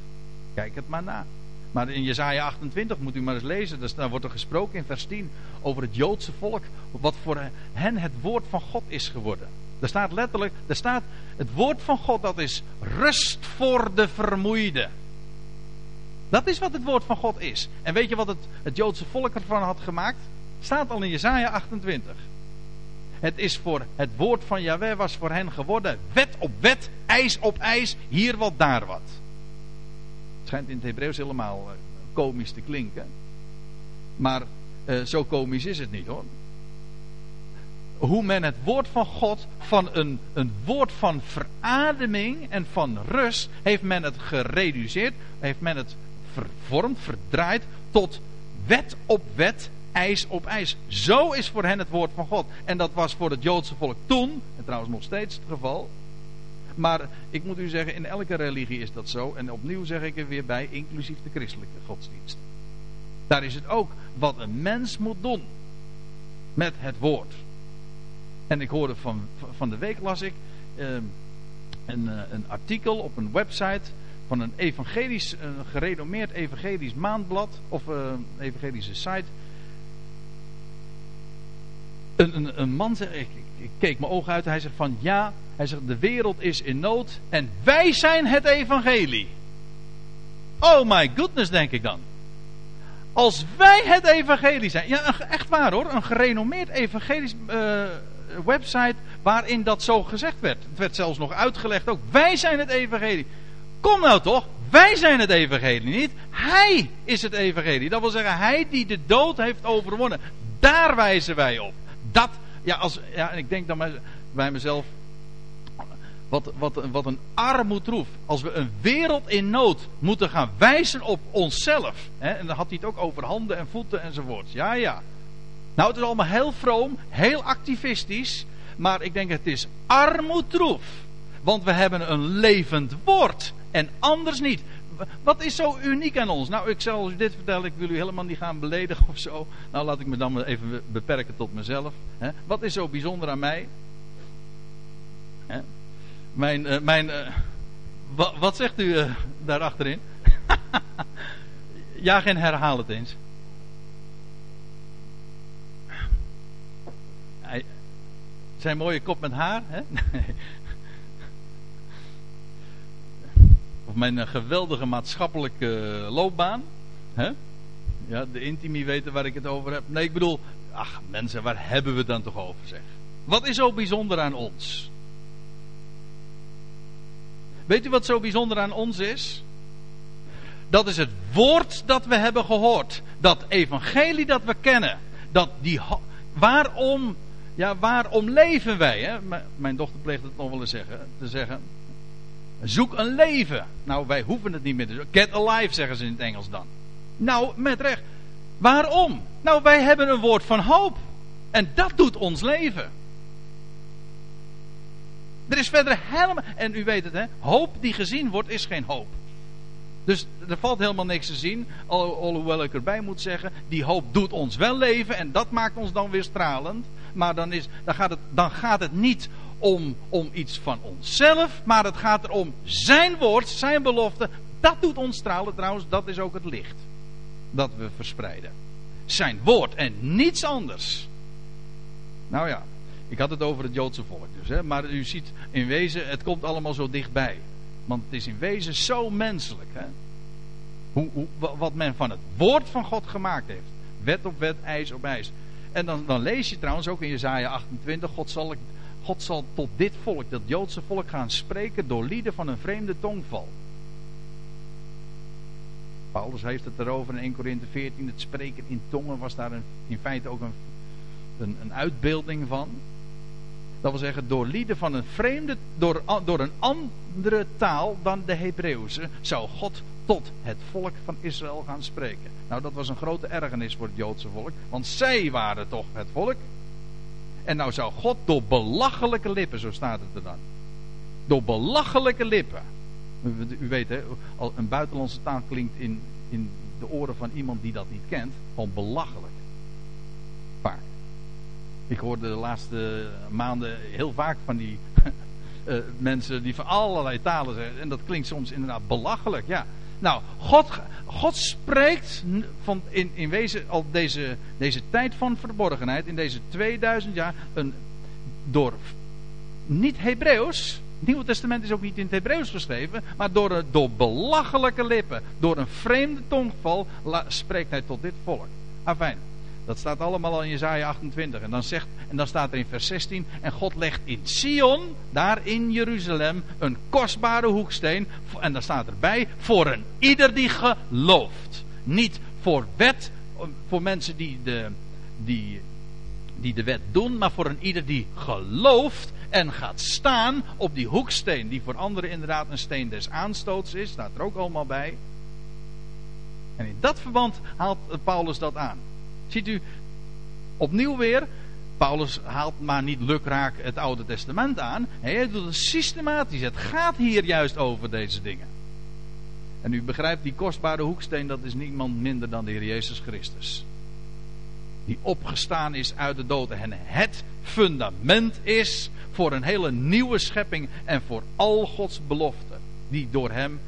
Kijk het maar na. Maar in Jezaja 28 moet u maar eens lezen. Daar wordt er gesproken in vers 10 over het Joodse volk. Wat voor hen het woord van God is geworden. Er staat letterlijk, er staat het woord van God dat is rust voor de vermoeide. Dat is wat het woord van God is. En weet je wat het, het Joodse volk ervan had gemaakt? Staat al in Jezaja 28. Het is voor het woord van Yahweh was voor hen geworden wet op wet, ijs op ijs, hier wat, daar wat. Het schijnt in het Hebreeuws helemaal uh, komisch te klinken. Maar uh, zo komisch is het niet hoor. Hoe men het woord van God van een, een woord van verademing en van rust heeft men het gereduceerd, heeft men het vervormd, verdraaid tot wet op wet, ijs op ijs. Zo is voor hen het woord van God. En dat was voor het Joodse volk toen, en trouwens nog steeds het geval. Maar ik moet u zeggen, in elke religie is dat zo. En opnieuw zeg ik er weer bij, inclusief de christelijke godsdienst. Daar is het ook wat een mens moet doen met het woord. En ik hoorde van, van de week las ik eh, een, eh, een artikel op een website van een evangelisch, een gerenommeerd evangelisch maandblad of uh, evangelische site. Een, een, een man zegt, ik, ik, keek mijn ogen uit, hij zegt van ja, hij zegt de wereld is in nood en wij zijn het evangelie. Oh my goodness, denk ik dan. Als wij het evangelie zijn, ja echt waar hoor, een gerenommeerd evangelisch uh, website waarin dat zo gezegd werd. Het werd zelfs nog uitgelegd ook, wij zijn het evangelie. Kom nou toch, wij zijn het evangelie niet. Hij is het evangelie. Dat wil zeggen, hij die de dood heeft overwonnen. Daar wijzen wij op. Dat, ja, als, ja en ik denk dan bij mezelf, wat, wat, wat een armoedroef. Als we een wereld in nood moeten gaan wijzen op onszelf. Hè, en dan had hij het ook over handen en voeten enzovoort. Ja, ja. Nou, het is allemaal heel vroom, heel activistisch. Maar ik denk het is armoedroef. Want we hebben een levend woord. En anders niet. Wat is zo uniek aan ons? Nou, ik zal u dit vertellen. Ik wil u helemaal niet gaan beledigen of zo. Nou, laat ik me dan even beperken tot mezelf. Wat is zo bijzonder aan mij? Mijn, uh, mijn, uh, wat, zegt u uh, daar achterin? (laughs) ja, geen herhaal het eens. Zijn mooie kop met haar, hè? (laughs) of mijn geweldige maatschappelijke loopbaan, hè? Ja, de intimi weten waar ik het over heb. Nee, ik bedoel, ach mensen, waar hebben we het dan toch over, zeg? Wat is zo bijzonder aan ons? Weet u wat zo bijzonder aan ons is? Dat is het woord dat we hebben gehoord. Dat evangelie dat we kennen. Dat die, waarom, ja, waarom leven wij? Hè? Mijn dochter pleegt het nog wel eens zeggen, te zeggen. Zoek een leven. Nou, wij hoeven het niet meer te zoeken. Get alive, zeggen ze in het Engels dan. Nou, met recht. Waarom? Nou, wij hebben een woord van hoop. En dat doet ons leven. Er is verder helemaal. En u weet het, hè? Hoop die gezien wordt, is geen hoop. Dus er valt helemaal niks te zien. Alhoewel ik erbij moet zeggen, die hoop doet ons wel leven. En dat maakt ons dan weer stralend. Maar dan, is, dan, gaat, het, dan gaat het niet om, om iets van onszelf. Maar het gaat er om zijn woord, zijn belofte. Dat doet ons stralen. Trouwens, dat is ook het licht. Dat we verspreiden. Zijn woord en niets anders. Nou ja. Ik had het over het Joodse volk dus. Hè? Maar u ziet in wezen, het komt allemaal zo dichtbij. Want het is in wezen zo menselijk. Hè? Hoe, wat men van het woord van God gemaakt heeft. Wet op wet, ijs op ijs. En dan, dan lees je trouwens ook in Jezaja 28. God zal, God zal tot dit volk, dat Joodse volk, gaan spreken door lieden van een vreemde tongval. Paulus heeft het erover in 1 Corinthië 14. Het spreken in tongen was daar een, in feite ook een, een, een, uitbeelding van. Dat wil zeggen, door lieden van een vreemde, door, door een andere taal dan de Hebreeuwse, zou God tot het volk van Israël gaan spreken. Nou, dat was een grote ergernis voor het Joodse volk, want zij waren toch het volk. En nou zou God door belachelijke lippen, zo staat het er dan. Door belachelijke lippen u weet, hè, een buitenlandse taal klinkt in, in de oren van iemand die dat niet kent, gewoon belachelijk. Vaak. Ik hoorde de laatste maanden heel vaak van die uh, (laughs) mensen die van allerlei talen zeggen. En dat klinkt soms inderdaad belachelijk, ja. Nou, God, God spreekt van in, in wezen al deze, deze tijd van verborgenheid, in deze 2000 jaar, een, door niet Hebreeuws, het Nieuwe Testament is ook niet in het Hebreeuws geschreven, maar door, door belachelijke lippen, door een vreemde tongval, spreekt hij tot dit volk. Afijn, dat staat allemaal al in Jezaja 28. En dan, zegt, en dan staat er in vers 16, en God legt in Sion, daar in Jeruzalem, een kostbare hoeksteen. En dan staat erbij, voor een ieder die gelooft. Niet voor wet, voor mensen die de, die, die de wet doen, maar voor een ieder die gelooft en gaat staan op die hoeksteen, die voor anderen inderdaad een steen des aanstoots is, staat er ook allemaal bij. En in dat verband haalt Paulus dat aan. Ziet u, opnieuw weer, Paulus haalt maar niet lukraak het Oude Testament aan. Hij doet het systematisch. Het gaat hier juist over deze dingen. En u begrijpt, die kostbare hoeksteen, dat is niemand minder dan de Heer Jezus Christus. Die opgestaan is uit de dood en het fundament is voor een hele nieuwe schepping en voor al Gods beloften die door Hem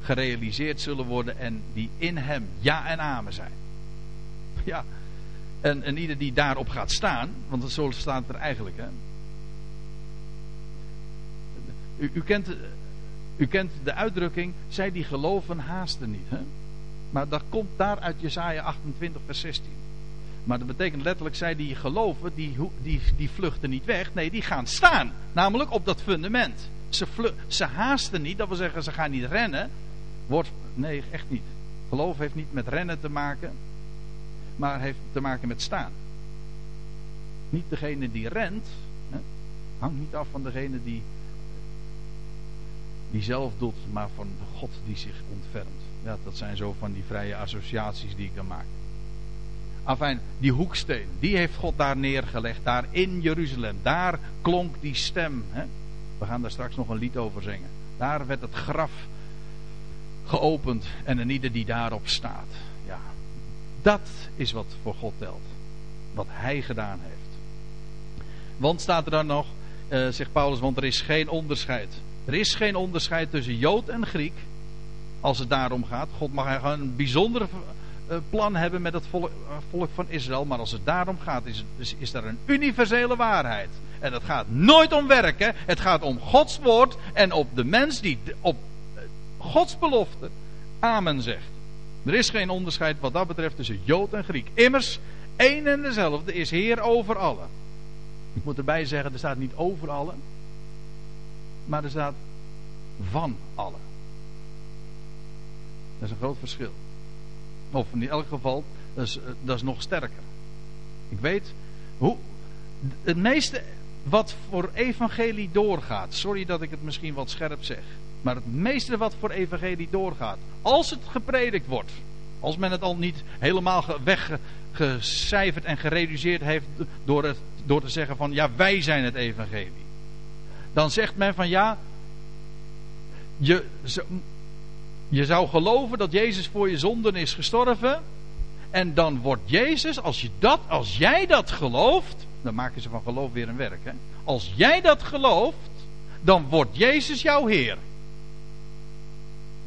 gerealiseerd zullen worden en die in Hem ja en amen zijn. (laughs) Ja, en, en ieder die daarop gaat staan, want zo staat er eigenlijk. Hè. U, u, kent, u kent de uitdrukking, zij die geloven haasten niet. Hè? Maar dat komt daar uit Jesaja 28 vers 16. Maar dat betekent letterlijk, zij die geloven, die, die, die vluchten niet weg. Nee, die gaan staan. Namelijk op dat fundament. Ze, ze haasten niet, dat wil zeggen, ze gaan niet rennen. Wordt, nee, echt niet. Geloof heeft niet met rennen te maken, maar heeft te maken met staan. Niet degene die rent, hè, hangt niet af van degene die, die zelf doet, maar van God die zich ontfermt. Ja, dat zijn zo van die vrije associaties die ik dan maak. Afijn, die hoeksteen, die heeft God daar neergelegd, daar in Jeruzalem. Daar klonk die stem. Hè? We gaan daar straks nog een lied over zingen. Daar werd het graf geopend en een ieder die daarop staat. Dat is wat voor God telt. Wat hij gedaan heeft. Want staat er dan nog, uh, zegt Paulus, want er is geen onderscheid. Er is geen onderscheid tussen Jood en Griek. Als het daarom gaat. God mag een bijzondere eh, plan hebben met het volk, eh, volk, van Israël. Maar als het daarom gaat, is, is, is er een universele waarheid. En het gaat nooit om werken. Het gaat om Gods woord en op de mens die op eh, Gods belofte Amen zegt. Er is geen onderscheid wat dat betreft tussen Jood en Griek. Immers, één en dezelfde is Heer over allen. Ik moet erbij zeggen, er staat niet over allen. Maar er staat van allen. Dat is een groot verschil. Of in elk geval, dat is, dat nog sterker. Ik weet hoe. Het meeste wat voor evangelie doorgaat. Sorry dat ik het misschien wat scherp zeg. Maar het meeste wat voor evangelie doorgaat. Als het gepredikt wordt. Als men het al niet helemaal weggecijferd en gereduceerd heeft. Door, het, door te zeggen van ja wij zijn het evangelie. Dan zegt men van ja. Je, je zou geloven dat Jezus voor je zonden is gestorven. En dan wordt Jezus, als, je dat, als jij dat gelooft. Dan maken ze van geloof weer een werk. Hè? Als jij dat gelooft, dan wordt Jezus jouw Heer.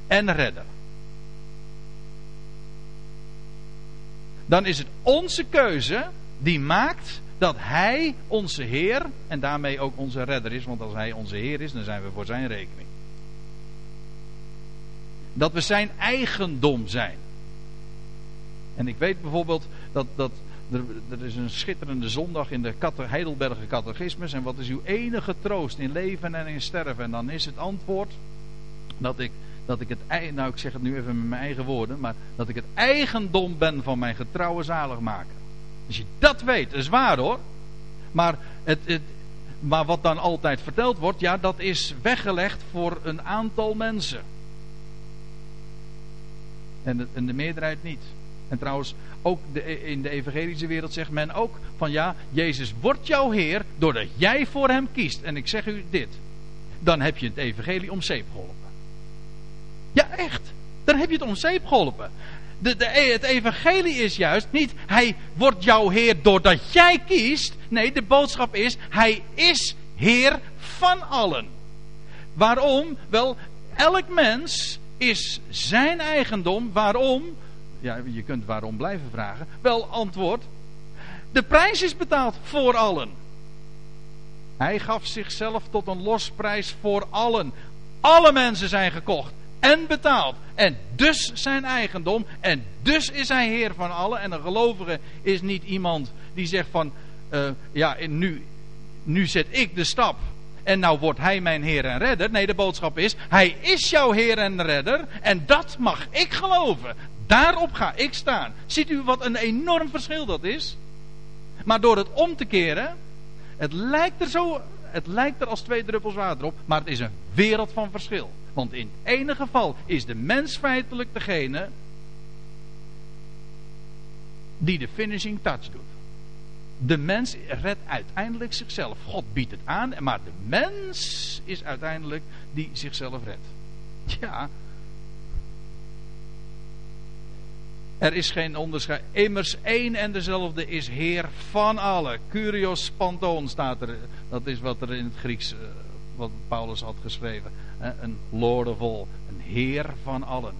En redder. Dan is het onze keuze die maakt dat Hij onze Heer en daarmee ook onze redder is. Want als Hij onze Heer is, dan zijn we voor Zijn rekening. Dat we Zijn eigendom zijn. En ik weet bijvoorbeeld dat, dat er, er is een schitterende zondag in de Heidelberger Catechismus. En wat is uw enige troost in leven en in sterven? En dan is het antwoord dat ik, dat ik het, nou ik zeg het nu even met mijn eigen woorden, maar dat ik het eigendom ben van mijn getrouwe zaligmaker. Als je dat weet, is waar hoor. Maar, het, het, maar wat dan altijd verteld wordt, ja, dat is weggelegd voor een aantal mensen. En de, en de meerderheid niet. En trouwens, ook de, in de evangelische wereld zegt men ook van ja, Jezus wordt jouw Heer doordat jij voor hem kiest. En ik zeg u dit, dan heb je het evangelie om zeep geholpen. Ja, echt. Dan heb je het om zeep geholpen. De, de, het evangelie is juist niet, hij wordt jouw Heer doordat jij kiest. Nee, de boodschap is, hij is Heer van allen. Waarom? Wel, elk mens is zijn eigendom. Waarom? Ja, je kunt waarom blijven vragen. Wel, antwoord. De prijs is betaald voor allen. Hij gaf zichzelf tot een losprijs voor allen. Alle mensen zijn gekocht en betaald. En dus zijn eigendom. En dus is hij heer van allen. En een gelovige is niet iemand die zegt van... Uh, ja, nu, nu zet ik de stap. En nou wordt hij mijn heer en redder. Nee, de boodschap is... Hij is jouw heer en redder. En dat mag ik geloven. Daarop ga ik staan. Ziet u wat een enorm verschil dat is? Maar door het om te keren, het lijkt er zo, het lijkt er als twee druppels water op, maar het is een wereld van verschil. Want in het ene geval is de mens feitelijk degene die de finishing touch doet. De mens redt uiteindelijk zichzelf. God biedt het aan, maar de mens is uiteindelijk die zichzelf redt. Ja, Er is geen onderscheid. Immers één en dezelfde is Heer van allen. Curios panton staat er. Dat is wat er in het Grieks, uh, wat Paulus had geschreven. Een Lord of all. Een Heer van allen.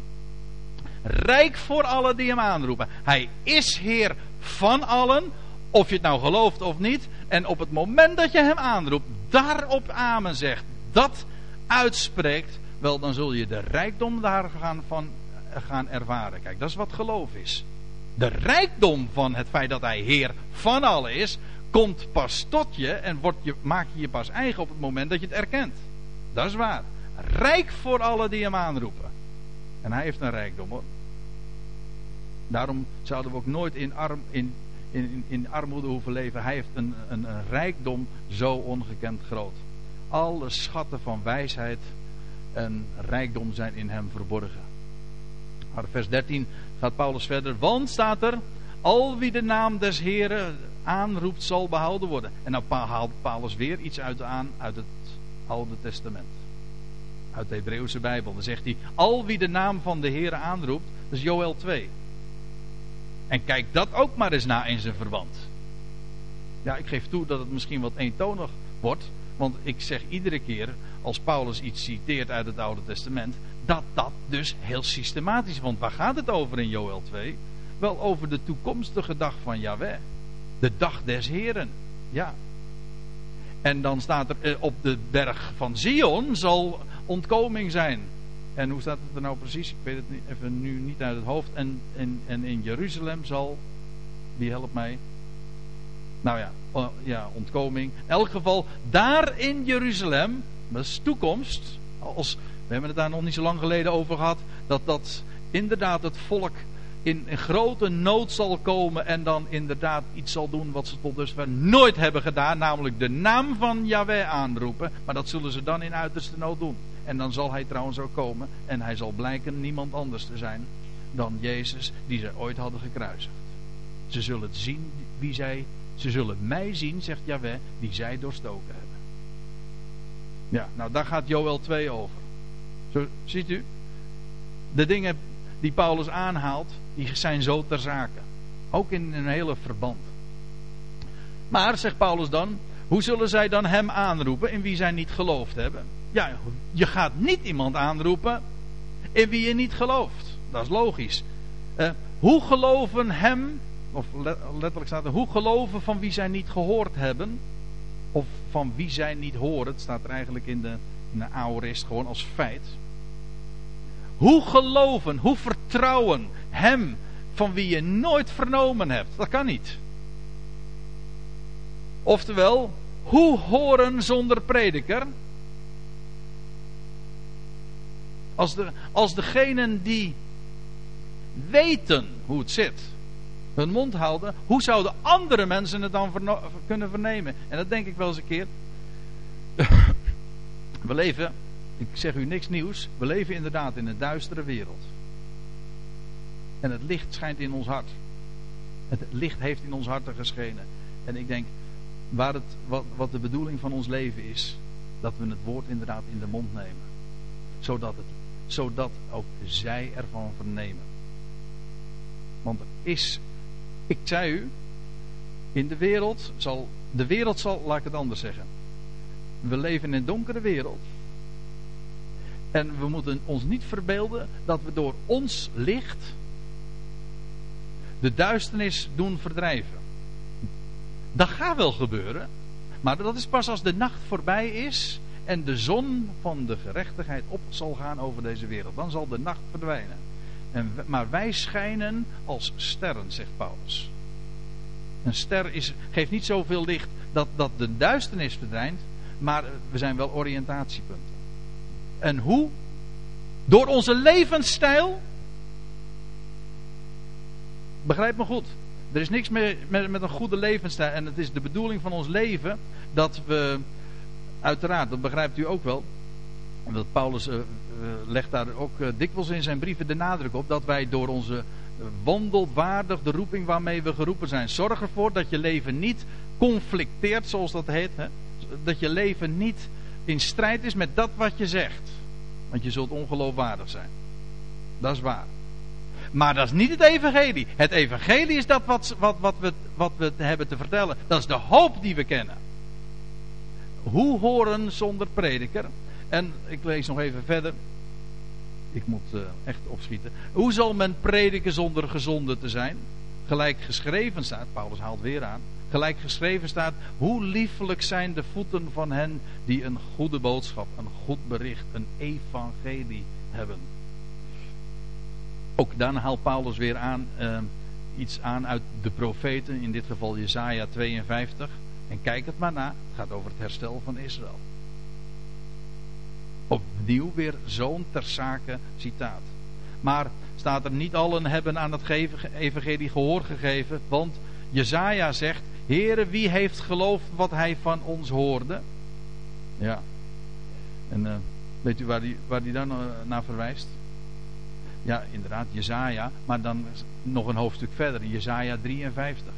Rijk voor allen die hem aanroepen. Hij is Heer van allen. Of je het nou gelooft of niet. En op het moment dat je hem aanroept. Daarop amen zegt. Dat uitspreekt. Wel dan zul je de rijkdom daar gaan van gaan ervaren. Kijk, dat is wat geloof is. De rijkdom van het feit dat hij Heer van allen is, komt pas tot je en wordt je, maak je je pas eigen op het moment dat je het erkent. Dat is waar. Rijk voor allen die hem aanroepen. En hij heeft een rijkdom hoor. Daarom zouden we ook nooit in, arm, in, in, in armoede hoeven leven. Hij heeft een, een, een rijkdom zo ongekend groot. Alle schatten van wijsheid en rijkdom zijn in hem verborgen. Maar vers 13 gaat Paulus verder. Want staat er, al wie de naam des Heren aanroept zal behouden worden. En dan haalt Paulus weer iets uit aan uit het Oude Testament. Uit de Hebreeuwse Bijbel. Dan zegt hij, al wie de naam van de Heren aanroept. Dat is Joel 2. En kijk dat ook maar eens na in zijn verband. Ja, ik geef toe dat het misschien wat eentonig wordt. Want ik zeg iedere keer, als Paulus iets citeert uit het Oude Testament, dat dat dus heel systematisch. Want waar gaat het over in Joel 2? Wel over de toekomstige dag van Yahweh. De dag des Heren. Ja. En dan staat er eh, op de berg van Zion zal ontkoming zijn. En hoe staat het er nou precies? Ik weet het even nu niet uit het hoofd. En, en, en in Jeruzalem zal. Wie helpt mij? Nou ja, ja, ontkoming. In elk geval, daar in Jeruzalem, dat is toekomst. Als, we hebben het daar nog niet zo lang geleden over gehad. Dat dat inderdaad het volk in, in grote nood zal komen. En dan inderdaad iets zal doen wat ze tot dusver nooit hebben gedaan. Namelijk de naam van Yahweh aanroepen. Maar dat zullen ze dan in uiterste nood doen. En dan zal hij trouwens ook komen. En hij zal blijken niemand anders te zijn dan Jezus die zij ooit hadden gekruisigd. Ze zullen zien wie zij ze zullen mij zien, zegt Yahweh, die zij doorstoken hebben. Ja, nou daar gaat Joel 2 over. Zo, ziet u? De dingen die Paulus aanhaalt, die zijn zo ter zake. Ook in een hele verband. Maar, zegt Paulus dan, hoe zullen zij dan hem aanroepen in wie zij niet geloofd hebben? Ja, je gaat niet iemand aanroepen in wie je niet gelooft. Dat is logisch. Uh, hoe geloven hem of letterlijk staat er, hoe geloven van wie zij niet gehoord hebben, of van wie zij niet horen, het staat er eigenlijk in de, in de aorist gewoon als feit. Hoe geloven, hoe vertrouwen hem van wie je nooit vernomen hebt? Dat kan niet. Oftewel, hoe horen zonder prediker? Als, de, als degenen die weten hoe het zit, hun mond houden, hoe zouden andere mensen het dan kunnen vernemen? En dat denk ik wel eens een keer. We leven, ik zeg u niks nieuws, we leven inderdaad in een duistere wereld. En het licht schijnt in ons hart. Het licht heeft in ons hart geschenen. En ik denk, waar het, wat, wat de bedoeling van ons leven is, dat we het woord inderdaad in de mond nemen. Zodat, het, zodat ook zij ervan vernemen. Want er is, ik zei u, in de wereld zal, de wereld zal, laat ik het anders zeggen. We leven in een donkere wereld. En we moeten ons niet verbeelden dat we door ons licht de duisternis doen verdrijven. Dat gaat wel gebeuren. Maar dat is pas als de nacht voorbij is en de zon van de gerechtigheid op zal gaan over deze wereld. Dan zal de nacht verdwijnen. En, maar wij schijnen als sterren, zegt Paulus. Een ster is, geeft niet zoveel licht dat, dat de duisternis verdwijnt, maar we zijn wel oriëntatiepunten. En hoe? Door onze levensstijl. Begrijp me goed. Er is niks meer met, met een goede levensstijl. En het is de bedoeling van ons leven dat we, uiteraard, dat begrijpt u ook wel. Dat Paulus uh, legt daar ook uh, dikwijls in zijn brieven de nadruk op dat wij door onze wandelwaardig de roeping waarmee we geroepen zijn. Zorg ervoor dat je leven niet conflicteert, zoals dat heet. Hè? Dat je leven niet in strijd is met dat wat je zegt. Want je zult ongeloofwaardig zijn. Dat is waar. Maar dat is niet het evangelie. Het evangelie is dat wat, wat, wat, we, wat we hebben te vertellen. Dat is de hoop die we kennen. Hoe horen zonder prediker? En ik lees nog even verder. Ik moet uh, echt opschieten. Hoe zal men prediken zonder gezonde te zijn? Gelijk geschreven staat, Paulus haalt weer aan. Gelijk geschreven staat, hoe liefelijk zijn de voeten van hen die een goede boodschap, een goed bericht, een evangelie hebben. Ook dan haalt Paulus weer aan, uh, iets aan uit de profeten, in dit geval Jesaja 52. En kijk het maar na, het gaat over het herstel van Israël. Opnieuw weer zo'n ter zake citaat. Maar staat er niet allen hebben aan het evangelie gehoor gegeven, want Jezaja zegt, Heere, wie heeft geloofd wat hij van ons hoorde? Ja. En uh, weet u waar die, waar die dan uh, naar verwijst? Ja, inderdaad, Jezaja, maar dan nog een hoofdstuk verder, Jezaja 53.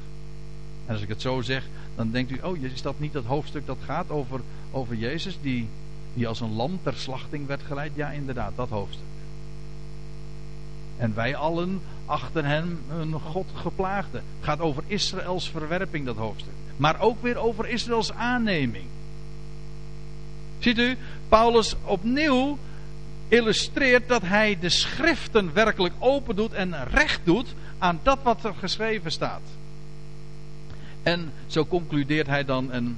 En als ik het zo zeg, dan denkt u, oh, is dat niet dat hoofdstuk dat gaat over, over Jezus, die, die als een lam ter slachting werd geleid? Ja, inderdaad, dat hoofdstuk. En wij allen achter hem een God geplaagde. Het gaat over Israëls verwerping, dat hoofdstuk. Maar ook weer over Israëls aanneming. Ziet u, Paulus opnieuw illustreert dat hij de schriften werkelijk open doet en recht doet aan dat wat er geschreven staat. En zo concludeert hij dan, en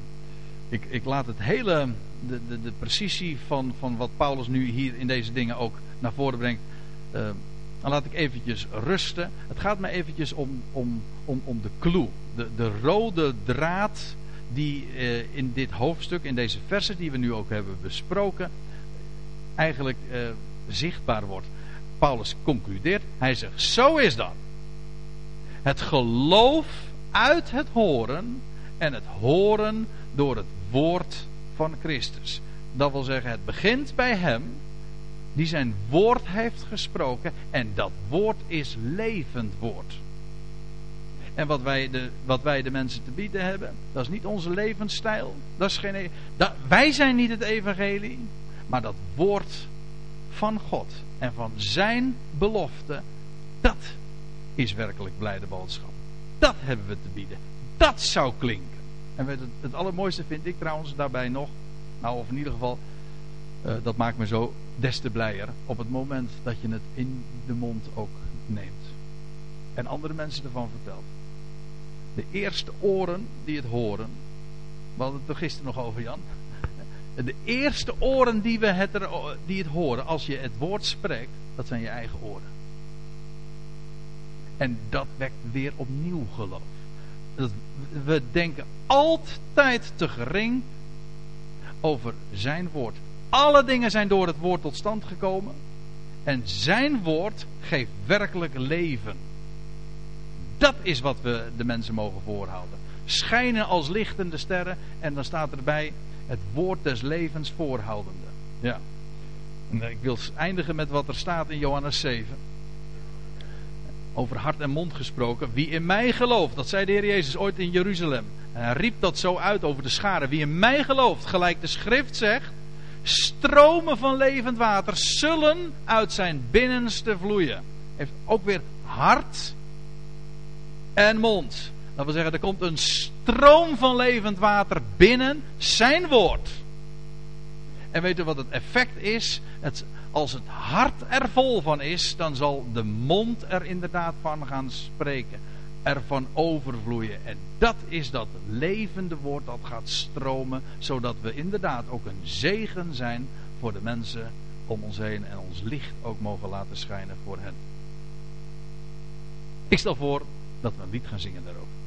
ik, ik laat het hele, de, de, de precisie van, van wat Paulus nu hier in deze dingen ook naar voren brengt, uh, dan laat ik eventjes rusten. Het gaat me eventjes om, om, om, om de clue, de, de rode draad die uh, in dit hoofdstuk, in deze versen die we nu ook hebben besproken, eigenlijk uh, zichtbaar wordt. Paulus concludeert, hij zegt, zo is dan. Het geloof uit het horen en het horen door het woord van Christus. Dat wil zeggen, het begint bij hem die zijn woord heeft gesproken en dat woord is levend woord. En wat wij, de, wat wij de mensen te bieden hebben, dat is niet onze levensstijl. Dat is geen, e- wij zijn niet het evangelie, maar dat woord van God en van zijn belofte, dat is werkelijk blijde boodschap. Dat hebben we te bieden. Dat zou klinken. En het, het allermooiste vind ik trouwens daarbij nog, nou of in ieder geval, uh, dat maakt me zo des te blijer op het moment dat je het in de mond ook neemt. En andere mensen ervan vertelt. De eerste oren die het horen. We hadden het er gisteren nog over, Jan. (laughs) De eerste oren die, we het, er, die het horen als je het woord spreekt, dat zijn je eigen oren. En dat wekt weer opnieuw geloof. We denken altijd te gering over zijn woord. Alle dingen zijn door het woord tot stand gekomen. En zijn woord geeft werkelijk leven. Dat is wat we de mensen mogen voorhouden. Schijnen als lichtende sterren. En dan staat erbij het woord des levens voorhoudende. Ja. En ik wil eindigen met wat er staat in Johannes 7. Over hart en mond gesproken. Wie in mij gelooft, dat zei de Heer Jezus ooit in Jeruzalem. En hij riep dat zo uit over de scharen. Wie in mij gelooft, gelijk de schrift zegt. Stromen van levend water zullen uit zijn binnenste vloeien. Heeft ook weer hart en mond. Dat wil zeggen, er komt een stroom van levend water binnen zijn woord. En weet u wat het effect is? Het, als het hart er vol van is, dan zal de mond er inderdaad van gaan spreken. Ervan overvloeien. En dat is dat levende woord dat gaat stromen. Zodat we inderdaad ook een zegen zijn voor de mensen om ons heen. En ons licht ook mogen laten schijnen voor hen. Ik stel voor dat we een lied gaan zingen daarover.